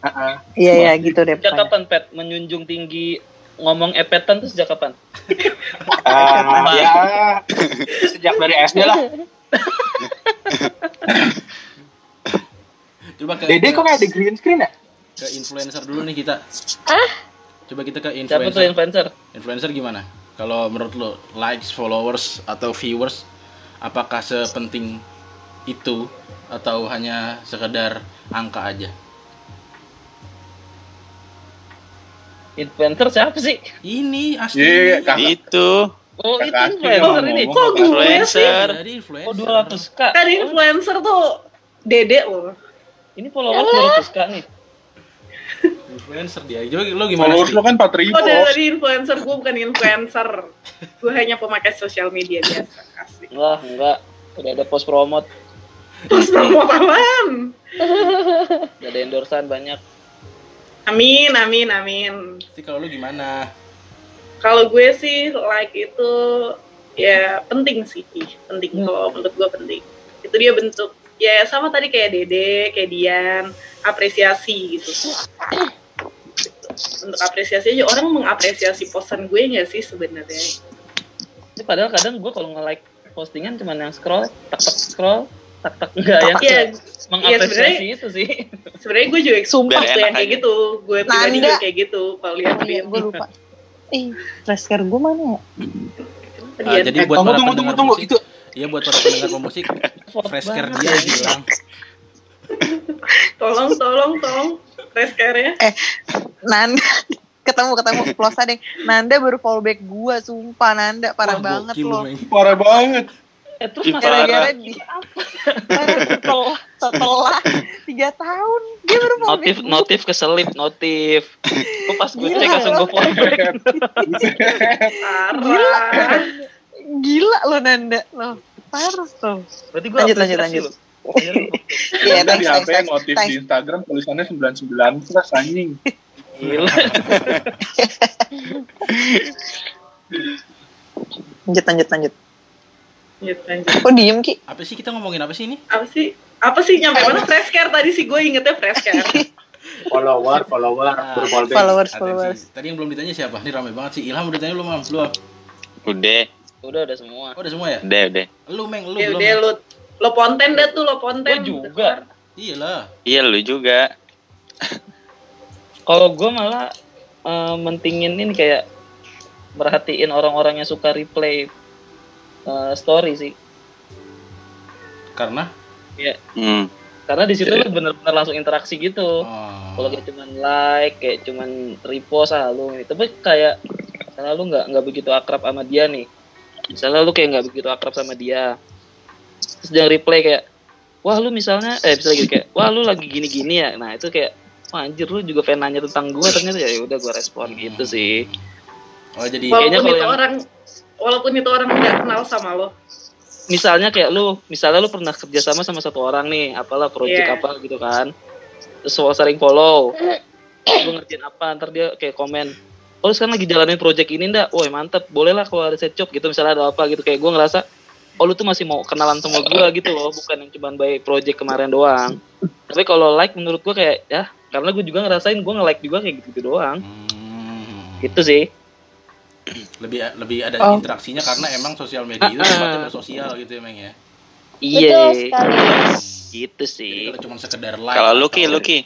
Ah, ah. Iya iya gitu deh. Sejak kapan Pet menjunjung tinggi ngomong epetan tuh sejak kapan? Ah, ya sejak dari SD lah. Coba ke, Dede kok kayak di green screen ya? ke influencer dulu nih kita. Coba kita ke Siapa tuh influencer. influencer? Influencer gimana? Kalau menurut lo likes, followers atau viewers apakah sepenting itu atau hanya sekedar angka aja? Influencer siapa sih? Ini asli. Iya, kakak. Itu Oh itu influencer ini. Kok gue sih? influencer. Jadi influencer. Oh 200 k. Kan influencer tuh dede loh. Ini followers 200 k nih. Influencer dia. Coba lo gimana Followers sih? lo kan 4 ribu. Oh dari influencer gue bukan influencer. gue hanya pemakai sosial media biasa. Asik. Wah enggak. Udah ada post promote, Terus promo apaan? udah ada endorsean banyak. Amin, amin, amin. Sih kalau lo gimana? Kalau gue sih like itu ya penting sih, penting kalau menurut gue penting. Itu dia bentuk ya sama tadi kayak Dede, kayak Dian, apresiasi gitu. Untuk apresiasi aja orang mengapresiasi posan gue nggak sih sebenarnya? Padahal kadang gue kalau nge-like postingan cuman yang scroll, tak tak scroll, tak tak enggak yang Iya, mengapresiasi itu sih. sebenarnya gue juga sumpah tuh yang kayak aja. gitu. Gue pribadi juga kayak gitu kalau lihat iya, gue lupa. Eh, tracker gue mana ya? Ah, Dian. jadi Eh, buat tunggu tunggu tunggu tunggu itu Iya buat para pendengar pemusik, fresh care dia bilang. tolong, tolong, tolong, press care-nya. Nanda ketemu ketemu close deh. Nanda baru follow back gue, sumpah Nanda parah Wah, banget loh. Parah banget. Eh terus Gara-gara di Parah, setelah setelah tiga tahun dia baru follow notif back gua. notif keselip notif. Kok pas gue Gila. cek langsung gue follow back. Gila lo Nanda lo. Parah tuh. Berarti gue Lanjut, lanjut, lanjut. Iya, Iya, thanks, di HP notif thanks. di Instagram tulisannya 99 plus anjing. Gila. Lanjut, lanjut, lanjut. Lanjut, lanjut. Kok diem Ki? Apa sih kita ngomongin apa sih ini? apa sih apa sih nyampe mana fresh care tadi sih gue ingetnya fresh care follower follower Ah, berfollow back. Followers, followers. Tadi yang belum ditanya siapa? Ini ramai banget sih. Ilham udah tanya belum, Mam? Belum. Udah, Udah udah semua. Oh, udah semua ya? udah, udah. Lu, Meng, lu ya belum. udah Meng. lo lo ponten dah tuh lo Gue ponten juga. Iyalah. Iya lu juga. Kalau gue malah eh, mentingin ini kayak merhatiin orang-orang yang suka replay eh, story sih. Karena Ya, Hmm. karena di situ lu bener-bener langsung interaksi gitu. oh, Kalau kayak cuman like, kayak cuman repost ah lu gitu. Tapi kayak misalnya lu nggak nggak begitu akrab sama dia nih. Misalnya lu kayak nggak begitu akrab sama dia. Terus dia reply kayak wah lu misalnya eh misalnya gitu kayak wah lu lagi gini-gini ya. Nah, itu kayak wah anjir lu juga pengen nanya tentang gue ternyata ya udah gue respon gitu sih. oh jadi Kayaknya walaupun kalau itu yang- orang walaupun itu orang nggak kenal sama lo Misalnya kayak lu, misalnya lu pernah kerja sama sama satu orang nih, apalah project Iya. apa gitu kan. Terus sering follow. lu ngerjain apa, ntar dia kayak komen, oh sekarang lagi jalanin project ini ndak? Woi mantep, boleh lah kalau ada set job gitu, misalnya ada apa gitu. Kayak gue ngerasa, oh lu tuh masih mau kenalan sama gue gitu loh, bukan yang cuman by project kemarin doang. Tapi kalau like menurut gue kayak, ya karena gue juga ngerasain gue nge-like juga kayak gitu-gitu doang. Hmm, Gitu sih. lebih lebih ada Oh. interaksinya karena emang sosial media itu tempatnya bersosial gitu ya, Meng ya. Iya, Betul sekali. gitu sih. kalau cuma sekedar like Kalau lu Ki, atau- lu Ki.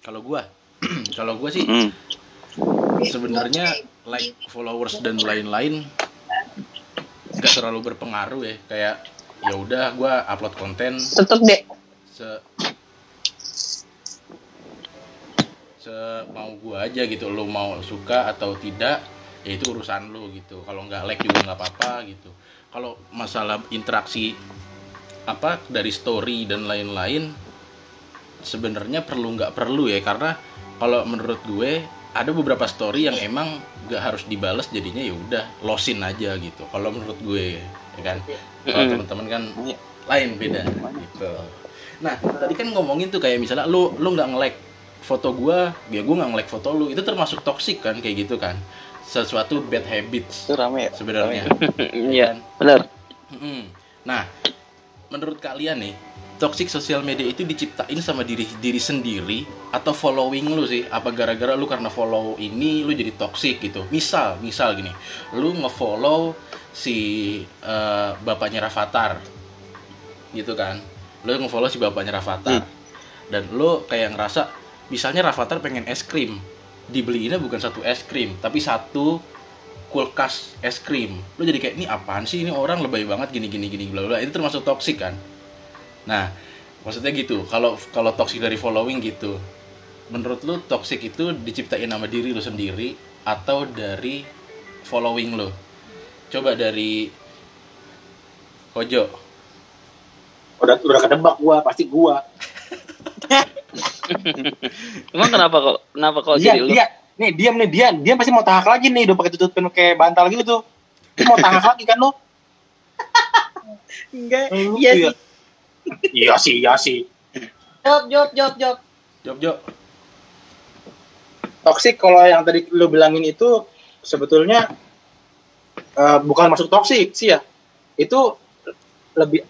Kalau gua kalau gua sih Hmm. Sebenarnya like followers dan lain-lain nggak terlalu berpengaruh ya. Kayak ya udah gua upload konten. Tutup deh. se se mau gua aja gitu lo mau suka atau tidak ya itu urusan lo gitu. Kalau nggak like juga nggak apa-apa gitu. Kalau masalah interaksi apa dari story dan lain-lain sebenarnya perlu nggak perlu ya. Karena kalau menurut gue ada beberapa story yang emang nggak harus dibales jadinya ya udah losin aja gitu. Kalau menurut gue ya kan? Kalau teman-teman kan lain beda gitu. Nah tadi kan ngomongin tuh kayak misalnya lu lu nggak nge-like foto gua ya gua nggak nge-like foto lu. Itu termasuk toxic kan kayak gitu kan? Sesuatu bad habits Itu rame ya. sebenarnya. Iya, kan? benar. Nah, menurut kalian nih, toxic sosial media itu diciptain sama diri diri sendiri atau following lu sih? Apa gara-gara lu karena follow ini lu jadi toxic gitu? Misal, misal gini, lu ngefollow si eh, bapaknya Rafathar, gitu kan? Lu ngefollow si bapaknya Rafathar, dan lu kayak ngerasa, misalnya Rafathar pengen es krim, dibeliinnya bukan satu es krim, tapi satu kulkas es krim. Lu jadi kayak ini apaan sih? Ini orang lebay banget gini gini gini bla bla itu termasuk toksik kan nah maksudnya gitu kalau kalau toksik dari following gitu menurut lu toksik itu diciptain sama diri lu sendiri atau dari following lu coba dari Kojo Udah udah kedebak gua, pasti gua. Emang kenapa kok kenapa kok dia, jadi lu? dia, nih diam nih dia, dia pasti mau tahak lagi nih, udah pakai tutupin kayak bantal gitu tuh. Dia mau tahak lagi kan lo? Enggak. Lu Iya tuh sih. Ya. Iya sih, iya sih. Jawab, jawab, jawab, jawab. Job Jo Toxic kalau yang tadi lu bilangin itu sebetulnya eh, bukan masuk toxic sih ya. Itu lebih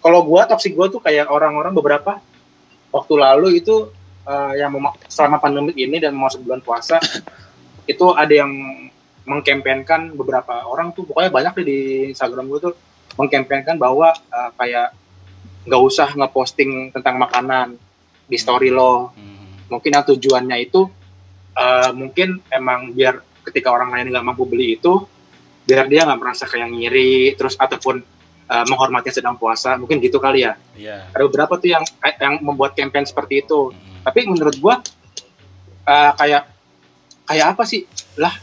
kalau gua toxic gua tuh kayak orang-orang beberapa waktu lalu itu eh, yang mema- selama pandemi ini dan masuk bulan puasa itu ada yang mengkampanyekan beberapa orang tuh pokoknya banyak deh di Instagram gue tuh mengkampanyekan bahwa eh, kayak nggak usah ngeposting tentang makanan di story lo. Hmm. mungkin yang tujuannya itu eh, mungkin emang biar ketika orang lain nggak mampu beli itu biar dia nggak merasa kayak ngiri terus ataupun eh, menghormati sedang puasa mungkin gitu kali ya. Iya. Ada beberapa tuh yang eh, yang membuat campaign seperti itu. Hmm. tapi menurut gua eh, kayak kayak apa sih? Lah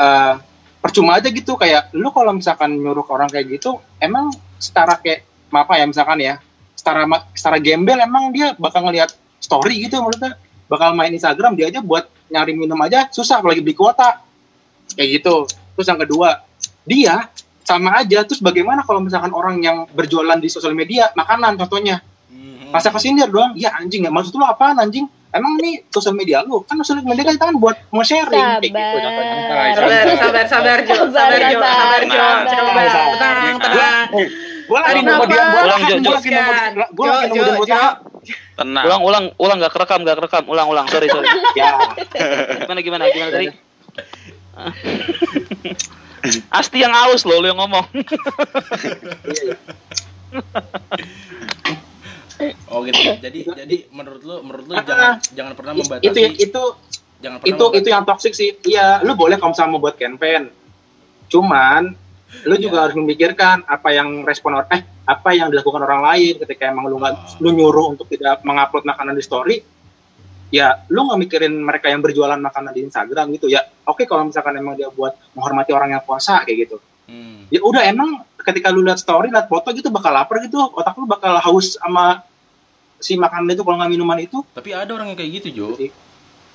eh, percuma aja gitu. Kayak lu kalau misalkan nyuruh orang kayak gitu emang setara kayak apa ya misalkan ya setara ma- setara gembel emang dia bakal ngelihat story gitu maksudnya bakal main Instagram dia aja buat nyari minum aja susah apalagi beli kuota kayak gitu terus yang kedua dia sama aja terus bagaimana kalau misalkan orang yang berjualan di sosial media makanan contohnya Hmm. masa kesindir doang ya anjing ya maksud lu apaan anjing emang ini sosial media lu kan sosial media kan kita kan buat mau sharing kayak gitu contohnya Sabar, sabar, sabar, Jo. Sabar, Jo. Sabar, Jo. Coba, tenang, tenang. gue lagi Tarik nemu dia nafas, buat Ulang, Jo, gue lagi nemu gue lagi nemu Jo, dia buat Jo. Tenang. Ulang, ulang, ulang gak kerekam, gak kerekam. Ulang, ulang. Sorry, sorry. ya Gimana, gimana, gimana tadi? Asti yang aus loh, lu yang ngomong. iya, iya. oh gitu jadi jadi menurut lu menurut lu Ah, jangan jangan pernah itu membatasi itu jangan pernah itu itu yang toxic sih iya lu boleh kalau misalnya mau buat campaign cuman lu juga harus memikirkan apa yang respon or- eh apa yang dilakukan orang lain ketika emang lu nggak lu nyuruh untuk tidak mengupload makanan di story ya lu nggak mikirin mereka yang berjualan makanan di Instagram gitu. Ya oke kalau misalkan emang dia buat menghormati orang yang puasa kayak gitu. Hmm. ya udah emang ketika lu lihat story lihat foto gitu bakal lapar gitu. Otak lu bakal haus sama si makanan itu kalau nggak minuman itu. Tapi ada orang yang kayak gitu Jo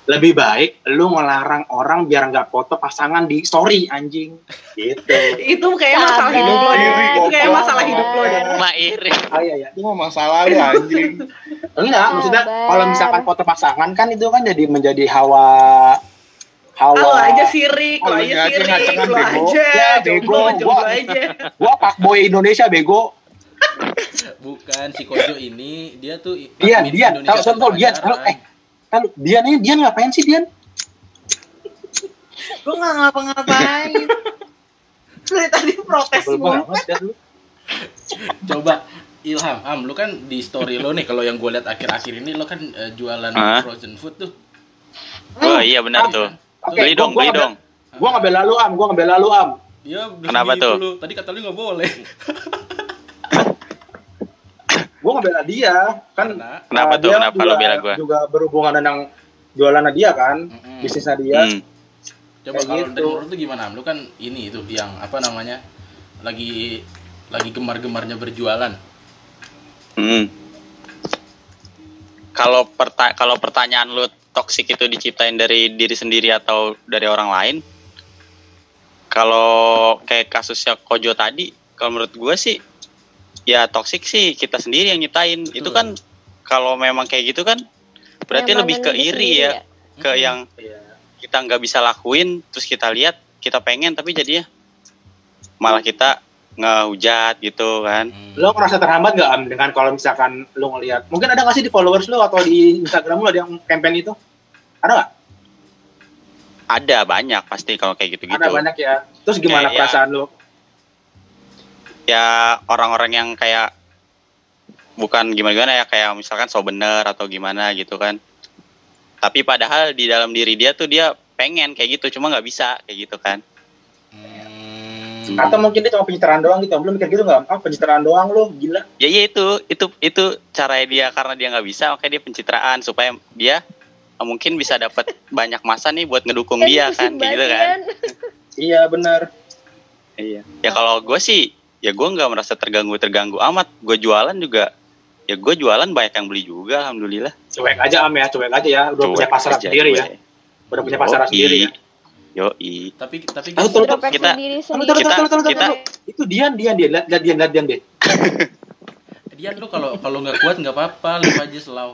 lebih baik lu ngelarang orang biar nggak foto pasangan di story anjing gitu Itu kayak masalah hidup lo deh. Itu kayak Goblok. masalah hidup lo deh. Mak iri. ah, iya, iya. Itu mah masalah lu anjing. enggak maksudnya kalau misalkan foto pasangan kan itu kan jadi menjadi hawa hawa Ah, Lo aja sirik, lo Oh, aja sirik, lo bego. aja Ya, bego. jomblo Gua- aja. gua pak boy Indonesia bego bukan si Kojo ini dia tuh Dian Indonesia tahu Pacaran. tahu eh tahu Dian ini Dian ngapain sih Dian Gue gak ngapa-ngapain. Dari tadi protes mulu. lu. coba Ilham Am lu kan di story lo nih kalau yang gue lihat akhir-akhir ini lo kan eh, jualan Hah? frozen food tuh Oh iya benar tuh. Oke, Beli dong, beli dong. gua nggak bela lu am gua nggak bela lu am Iya, udah Kenapa tuh? lu. Tadi kata lu nggak boleh. Gua nggak bela dia kan Karena- Kenapa uh, tuh? dia Kenapa juga, lu bela gua? juga berhubungan dengan jualannya dia kan Mm-mm. bisnisnya dia Hmm. Coba Kayak kalau gitu. dari menurut lu gimana? Lu kan ini itu yang apa namanya? Lagi lagi gemar-gemarnya berjualan. Hmm. Kalau perta kalau pertanyaan lu toksik itu diciptain dari diri sendiri atau dari orang lain? Kalau kayak kasusnya Kojo tadi, kalau menurut gue sih ya toxic sih kita sendiri yang nyiptain. Itu kan kalau memang kayak gitu kan berarti Nyamanin lebih ke iri sendiri ya, ke Mm-mm. yang kita nggak bisa lakuin terus kita lihat kita pengen tapi jadinya malah kita ngehujat gitu kan. Hmm. Lo ngerasa terhambat gak Am dengan kalau misalkan lo ngelihat mungkin ada gak sih di followers lo atau di Instagram lo ada yang campaign itu? Ada gak? Ada banyak pasti kalau kayak gitu-gitu. Ada banyak ya. Terus gimana Kayak, ya. perasaan lo? Ya orang-orang yang kayak bukan gimana-gimana ya kayak misalkan so bener atau gimana gitu kan tapi padahal di dalam diri dia tuh dia pengen kayak gitu cuma nggak bisa kayak gitu kan Hmm. Atau mungkin dia cuma pencitraan doang gitu? Belum mikir gitu gak? Ah pencitraan doang lo, gila. ya iya itu itu itu cara dia karena dia nggak bisa makanya dia pencitraan supaya dia eh, mungkin bisa dapat banyak masa nih buat ngedukung dia kan kayak gitu kan Iya benar. iya ya kalau gue sih ya gue nggak merasa terganggu terganggu amat gue jualan juga ya gue jualan banyak yang beli juga alhamdulillah Cuek aja Am ya, cuek aja ya. Udah punya Cuek pasar aja sendiri ya. Udah punya pasar sendiri ya. Yoi. Tapi tapi betul, Dompet kita- Kita- kita-. Itu Dian, Dian, Dian. Lihat, lihat Dian, lihat Dian deh. Dian lu kalau kalau nggak kuat nggak apa-apa, live aja selau.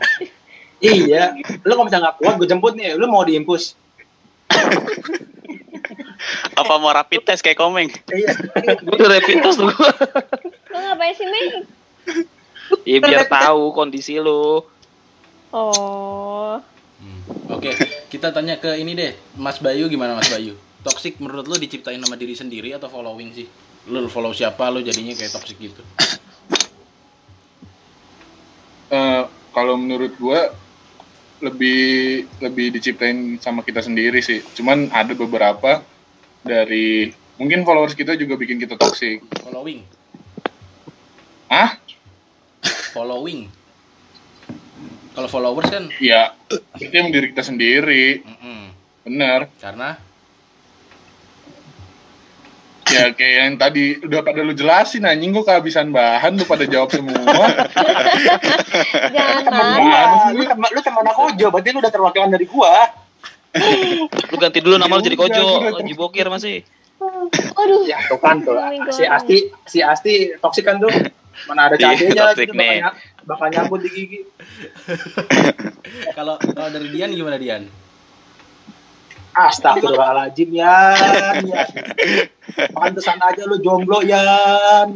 Iya, lu kalau misalnya nggak kuat, gue jemput nih. Lu mau diimpus? Apa mau rapid test kayak komeng? Iya. Gue udah rapid test tuh gue. Lo ngapain sih, Mei? Ya biar tahu kondisi lu. Oh. Hmm. Oke, kita tanya ke ini deh, Mas Bayu gimana Mas Bayu? Toxic menurut lu diciptain sama diri sendiri atau following sih? Lu follow siapa lu jadinya kayak toxic gitu? Eh, kalau menurut gua lebih lebih diciptain sama kita sendiri sih. Cuman ada beberapa dari mungkin followers kita juga bikin kita toxic. Following, Ah, following. Kalau followers kan, ya itu yang diri kita sendiri, mm-mm. bener. karena Ya kayak yang tadi udah pada lu jelasin anjing gua kehabisan bahan lu pada jawab semua. Jangan Temen lu teman lu aku Jo, berarti lu udah terwakilan dari gua. Lu ganti dulu nama lu jadi Kojo. udah. Lagi bokir masih. Aduh. Ya, tuh kan tuh. Minggu Si. Asti, si Asti toksik kan tuh. Mana ada Iya, cabenya gitu, nih. bakal, ny- bakal nyambut di gigi. kalau kalau dari Dian gimana Dian? Astagfirullahaladzim, Yan. Yan. Pantesan aja lu jomblo. Yan.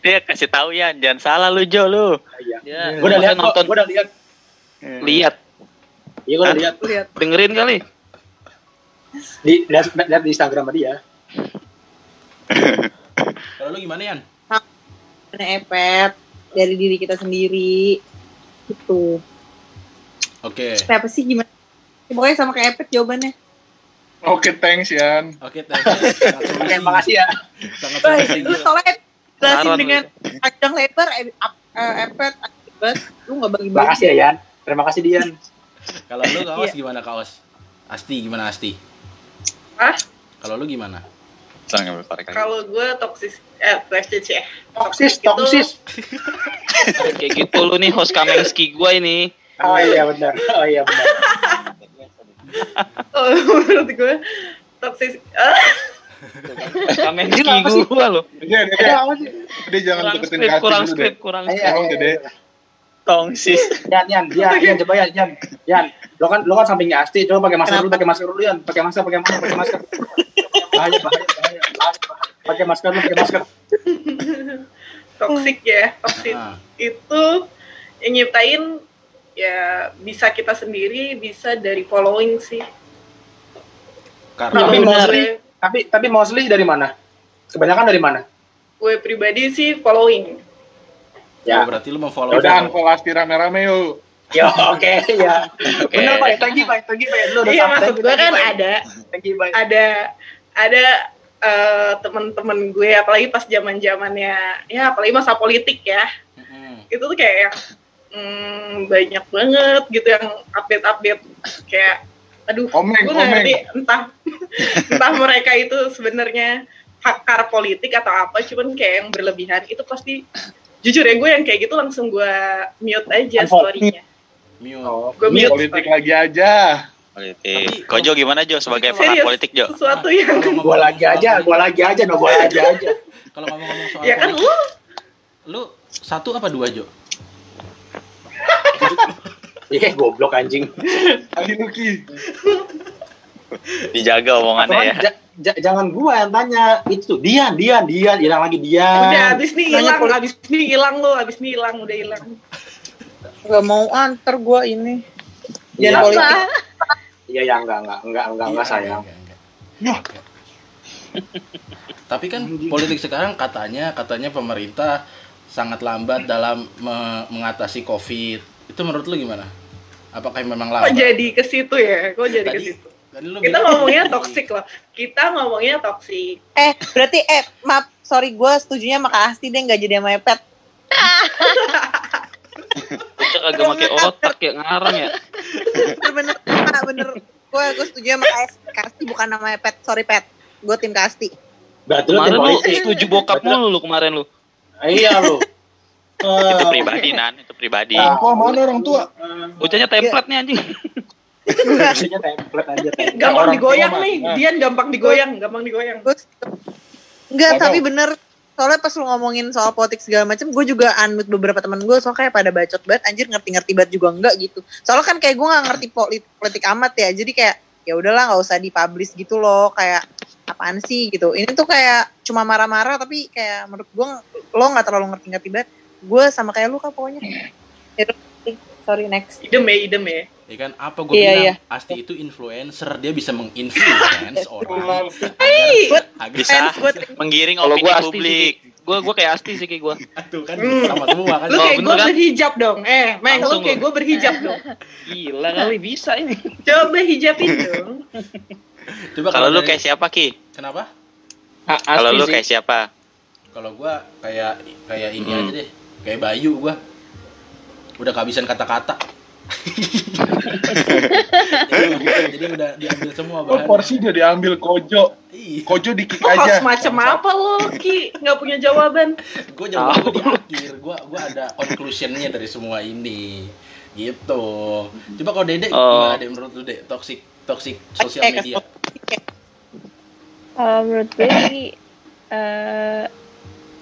Dia kasih tahu ya, jangan salah lu Jo lu. Iya. Ya, Gue udah lihat gue udah lihat. Lihat, Iya, gue lihat. Lihat. dengerin kali. Di, lihat, lihat di Instagram dia. Kalau lu gimana Yan? Karena epet dari diri kita sendiri. Gitu. Oke, Kenapa sih gimana? Ya, pokoknya sama kayak epet jawabannya. Oke, thanks Yan. oke, thank you. Sangat Oke, solusi. makasih ya. Sangat solusi. lu soalnya jelasin dengan panjang lebar, epet, akibat, lu gak bagi-bagi. Makasih ya, Yan. Terima kasih, Dian. Kalau lu kaos Iya. gimana kaos? Asti gimana Asti? Hah? Kalau lu gimana? Jangan. Kalau gue toksis, eh, TFCC. Toksis, Itu- toksis. Kayak gitu lu nih host Kamengski gua ini. Oh iya benar. Oh iya benar. Oh, menurut gue toksis. Sih? gua lo. Sih? dia jangan Kurang deketin kurang skrip, kurang Iya, skrip. Gede. iya. Tongsis. Yan, Yan, Yan, Yan, coba Yan, Yan, Yan. Lo kan, lo kan sampingnya Asti, coba pakai masker dulu, pakai masker dulu Yan, pakai masker, pakai masker, pakai masker. Bahaya, bahaya, bahaya. Pakai masker dulu, pakai masker. toxic ya, toxic Ah, itu yang nyiptain ya bisa kita sendiri, bisa dari following sih. karena Tapi mostly, gue, tapi tapi mostly dari mana? Kebanyakan dari mana? gue pribadi sih following. Ya. Ya. berarti lu mau follow Udah unfollow Asti rame-rame yuk. Yo, oke, ya. Oke. Bener, Pak. Thank you, Pak. Thank you, Pak. Lu udah Iya sampai. maksud gue kan ada Thank you, Pak. ada ada eh, teman-teman gue apalagi pas zaman zamannya ya apalagi masa politik ya Mm-mm. itu tuh kayak yang hmm, banyak banget gitu yang update-update kayak aduh Komeng, gue ngerti entah entah mereka itu sebenarnya pakar politik atau apa cuman kayak yang berlebihan itu pasti jujur ya gue yang kayak gitu langsung gue mute aja storynya Mute. Oh, gue mute Politik story. lagi aja. Politik. Kojo gimana Jo sebagai serius politik Jo? sesuatu yang Kalau gua lagi aja, gua lagi aja, no, gua lagi aja. Kalau ngomong-ngomong soal ya kan lu lu satu apa dua Jo? Iya, goblok anjing. Ali Luki. Dijaga omongannya ya. Ja- jangan gua yang tanya. Itu tuh, Dian, Dian, Dian, hilang lagi Dian. Udah abis nih hilang, abis nih hilang lo, abis nih hilang, udah hilang. Gak mau antar gue ini. Iya, Jangan politik. Apa? Iya, ya enggak, enggak, enggak, enggak, enggak Iya, sayang. enggak, enggak. Tapi kan politik sekarang katanya katanya pemerintah sangat lambat dalam me- mengatasi Covid. Itu menurut lu gimana? Apakah memang Kok lambat? jadi ke situ ya? Kok jadi ke situ? Kita ngomongnya toxic loh. Kita ngomongnya toxic. Eh, berarti eh maaf, sorry gue setujunya sama Kak Asti deh nggak jadi sama Epet. Bocah kagak pakai otak ya ngarang ya. Bener bener, bener. Gue gue setuju sama Kak Asti, Kak Asti bukan nama Epet. Sorry Pet, gue tim Kak Asti. Berarti lu Kemarin tim lu setuju bokap mulu lu kemarin lu. Iya lu. Itu pribadi nan, itu pribadi. Ah. Mana orang tua? Bocahnya template nih anjing. Maksudnya template aja template. Gampang orang digoyang tua nih. Nah. Dian gampang digoyang, gampang digoyang. Gue enggak, Waduh. tapi bener. Soalnya pas lu ngomongin soal politik segala macam, gue juga unmute beberapa teman gue, soalnya kayak pada bacot banget, anjir ngerti-ngerti banget juga enggak gitu. Soalnya kan kayak gue nggak ngerti politik, politik amat ya, jadi kayak ya udahlah nggak usah dipublish gitu loh, kayak apaan sih gitu. Ini tuh kayak cuma marah-marah, tapi kayak menurut gue lo nggak terlalu ngerti-ngerti banget. Gue sama kayak lu kan pokoknya. Ya sorry next. Idem ya, idem ya. Ya kan apa gue Iya, bilang iya. Asti itu influencer dia bisa menginfluence orang agar, agar Bisa gue menggiring Kalau opini gua asti publik. Gue gue kayak asti sih kayak gue. tuh kan sama semua kan Lu Oh, kayak bener gue kan? berhijab dong. Eh, Meng, lu kayak gue berhijab dong. Gila kali bisa ini. Coba hijabin dong. coba Kalau lu kayak siapa Ki? kenapa Ah, Kalau lu kayak siapa? kalau gua kayak kayak ini Hmm. aja deh kayak Bayu gua udah kehabisan kata-kata jadi, jadi udah diambil semua Oh, bahan porsi dia diambil Kojo. Iya. Kojo di kick Lu aja. host macam apa lo, Ki? Nggak punya jawaban. gue jawaban gue di akhir gue gue ada conclusionnya dari semua ini gitu coba kalau dedek Oh. gimana deh menurut lu dek toxic toxic sosial Eh, media Kalau menurut gue eh, dedek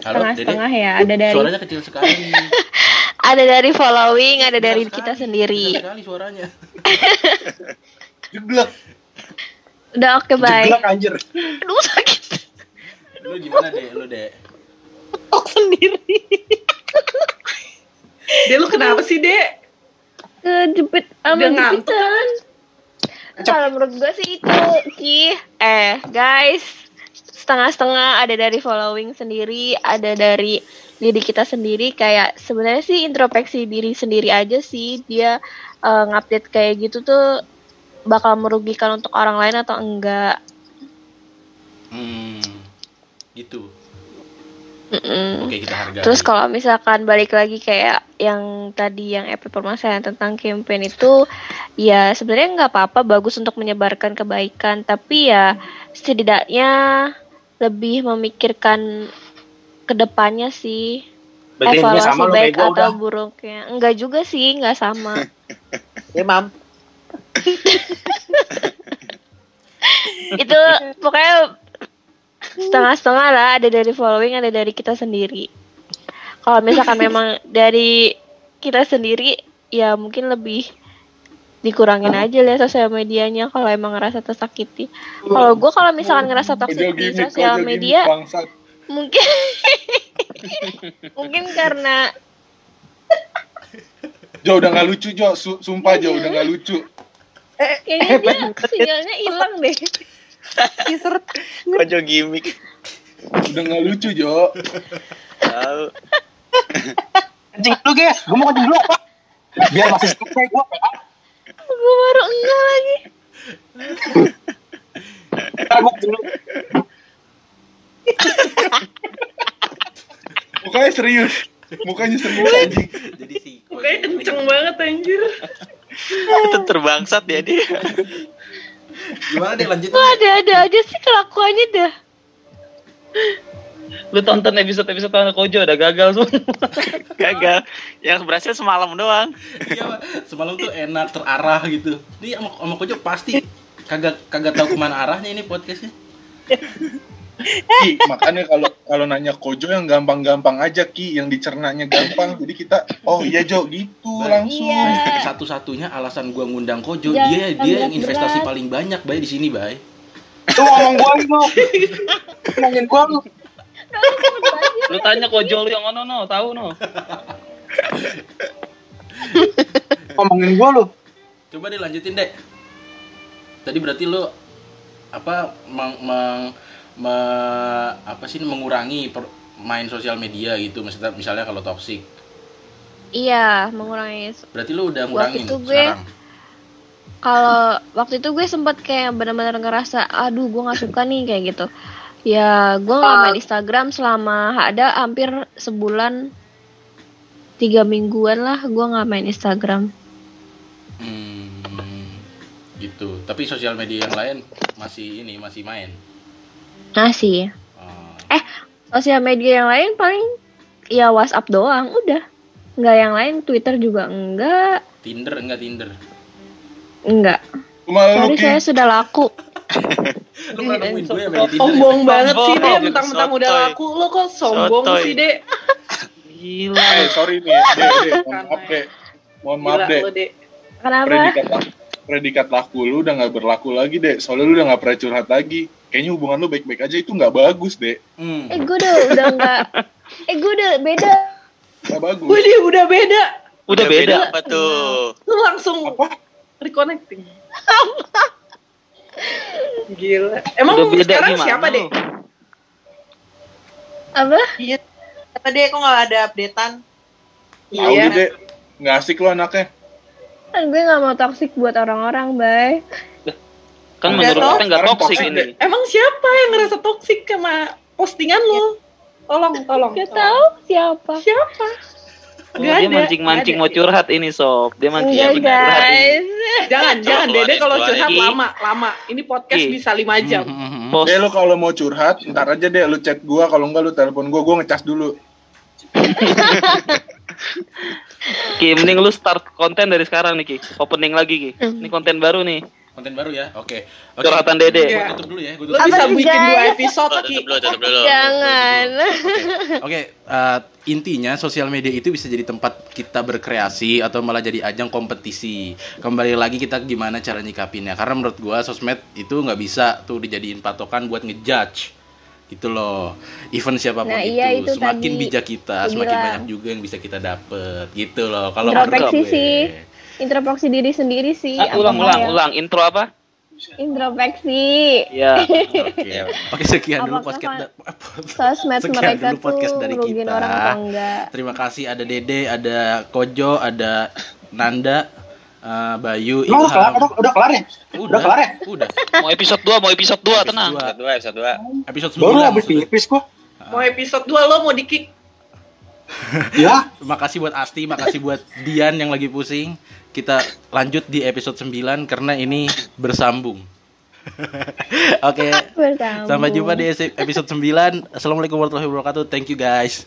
setengah-setengah ya. Ada dari suaranya kecil sekali ada dari following, ada dari Kecil kita sekali, sendiri. kecil sekali suaranya Jeblek. Udah oke baik. Jeblak anjir. Aduh sakit. lu gimana dek lu dek TikTok sendiri. Dia lu kenapa sih, Dek? Kejepit sama jepitan. Kalau menurut gue sih itu Ki. Eh guys, setengah-setengah ada dari following sendiri, ada dari diri kita sendiri. Kayak sebenarnya sih introspeksi diri sendiri aja sih. Dia eh, ngupdate kayak gitu tuh bakal merugikan untuk orang lain atau enggak. hmm gitu Mm-mm. oke kita hargai Terus kalau misalkan balik lagi kayak yang tadi yang EP permasalahan tentang campaign itu ya sebenarnya nggak apa-apa bagus untuk menyebarkan kebaikan tapi ya setidaknya lebih memikirkan ke depannya sih Berarti evaluasi sama baik atau udah. buruknya enggak juga sih nggak sama Ya mam. itu pokoknya setengah-setengah lah ada dari following ada dari kita sendiri kalau misalkan memang dari kita sendiri ya mungkin lebih dikurangin aja lah sosial medianya kalau emang ngerasa tersakiti kalau gue kalau misalkan ngerasa toxic di sosial media bangsat. mungkin mungkin karena Jo udah nggak lucu Jo, Su- sumpah Jo udah nggak lucu. kayaknya dia sinyalnya hilang deh Teaser. Kojo gimmick. Udah nggak lucu Jo. Tahu. Kencing dulu guys, gue mau kencing dulu apa? Biar masih selesai gue. Gue baru enggak lagi kencing dulu. Mukanya serius. Mukanya serius anjing. jadi sih Mukanya kenceng banget, anjir. Itu terbangsat ya dia. gimana deh lanjut Wah, ada-ada aja sih kelakuannya dah Lu tonton episode-episode tanah Kojo udah gagal semua. Gagal. Yang berhasil semalam doang. Iya, Pak. semalam tuh enak terarah gitu. Ini sama, sama Kojo pasti kagak kagak tahu ke mana arahnya ini podcastnya. Ki, makanya kalau kalau nanya Kojo yang gampang-gampang aja Ki, yang dicernanya gampang. Jadi kita, oh iya Jo, gitu langsung. Iya. Satu-satunya alasan gua ngundang Kojo, Jangan dia dia yang investasi paling banyak bay di sini bay. Tuh ngomong gua lu. Ngomongin gua lu. Lu tanya Kojo lu yang ono no, tahu no. Ngomongin gua lu. Coba deh lanjutin dek. Tadi berarti lu apa meng, meng- me- apa sih mengurangi per- main sosial media gitu misalnya misalnya kalau toxic. Iya, mengurangi. Berarti lu udah ngurangin itu gue- sekarang. Kalau waktu itu gue sempet kayak benar-benar ngerasa, aduh gue nggak suka nih kayak gitu. Ya, gue nggak main Instagram selama ada hampir sebulan, tiga mingguan lah gue nggak main Instagram. Hmm, gitu. Tapi sosial media yang lain masih ini masih main. Masih. Oh. Sosial media yang lain paling ya WhatsApp doang, udah. Nggak yang lain, Twitter juga enggak, Tinder enggak Tinder. enggak. Sorry Ki, saya sudah laku. Lu pernah nemuin gue main Tinder. Sombong banget sih deh, mentang-mentang udah laku. Lo kok sombong Sotoy. sih dek? Gila. eh sorry nih, Dek, Dek, mohon maaf Dek. Mohon maaf dek. Kenapa? predikat laku, predikat laku lu udah nggak berlaku lagi Dek. Soalnya lu udah nggak pernah curhat lagi. Kayaknya hubungan lu baik-baik aja itu nggak bagus Dek. Hmm. Eh gue udah udah enggak. Eh gue udah beda. Nggak bagus. Gue dia udah beda. Udah beda. apa tuh? Lu langsung Apa? reconnecting. Gila. Emang Udah beda sekarang gimana siapa deh? Apa? Iya. Apa deh kok nggak ada updatean? Tahu Iya. deh. Nggak asik lu anaknya. Kan gue gak mau toxic buat orang-orang, bay. Kan Udah menurut kita nggak toxic ini. deh. Emang siapa yang ngerasa toksik sama postingan lo? Tolong, tolong. Gak tolong. tahu siapa. Siapa? Oh, Gak dia mancing-mancing mau curhat ini sob. Dia mancing Enggak, mancing curhat ini. guys. Jangan, jangan Dede kalau curhat Ki. lama, lama. Ini podcast Ki. bisa 5 jam. Hmm, hmm, hmm. Bos, Dek, lu kalau mau curhat, ntar aja deh lu chat gua, kalau enggak lu telepon gua, gua ngecas dulu. Ki, mending lu start konten dari sekarang nih Ki. Opening lagi Ki. Ini konten baru nih. Konten baru ya. Oke. Oke. Curhatan Dede. Gue Iya. tutup dulu ya. Gue Lo tutup. bisa Apa, bikin dua guys? episode, Oh, tutup dulu, tutup dulu. Jangan. Oke, eh, intinya sosial media itu bisa jadi tempat kita berkreasi atau malah jadi ajang kompetisi. Kembali lagi kita gimana cara nyikapinnya. Karena menurut gua sosmed itu nggak bisa tuh dijadiin patokan buat ngejudge. Gitu loh. Event siapa pun Nah, itu, iya, itu semakin tadi bijak kita, semakin banyak juga yang bisa kita dapet. Gitu loh. Kalau menurut gue. Introspeksi diri sendiri sih. Ah, ulang, ulang, kayak- ulang. Intro apa? Introspeksi. Ya. Oke. Oke, sekian dulu podcast. Sosmed Sekian mereka dulu podcast dari kita. orang atau enggak. Terima kasih ada Dede, ada Kojo, ada Nanda, eh, Bayu, Emang udah kelar, Ilham. udah, udah kelar ya? Udah kelar ya? Udah. Mau episode 2, mau episode 2, tenang. Dua. Episode dua, episode dua. Episode Baru 9. habis pipis gua. Mau episode 2 lo mau di-kick. Ya, Makasih buat Asti, makasih buat Dian yang lagi pusing. Kita lanjut di episode 9 karena ini bersambung. Oke. Bersambung. Sampai jumpa di episode 9. Assalamualaikum warahmatullahi wabarakatuh. Thank you guys.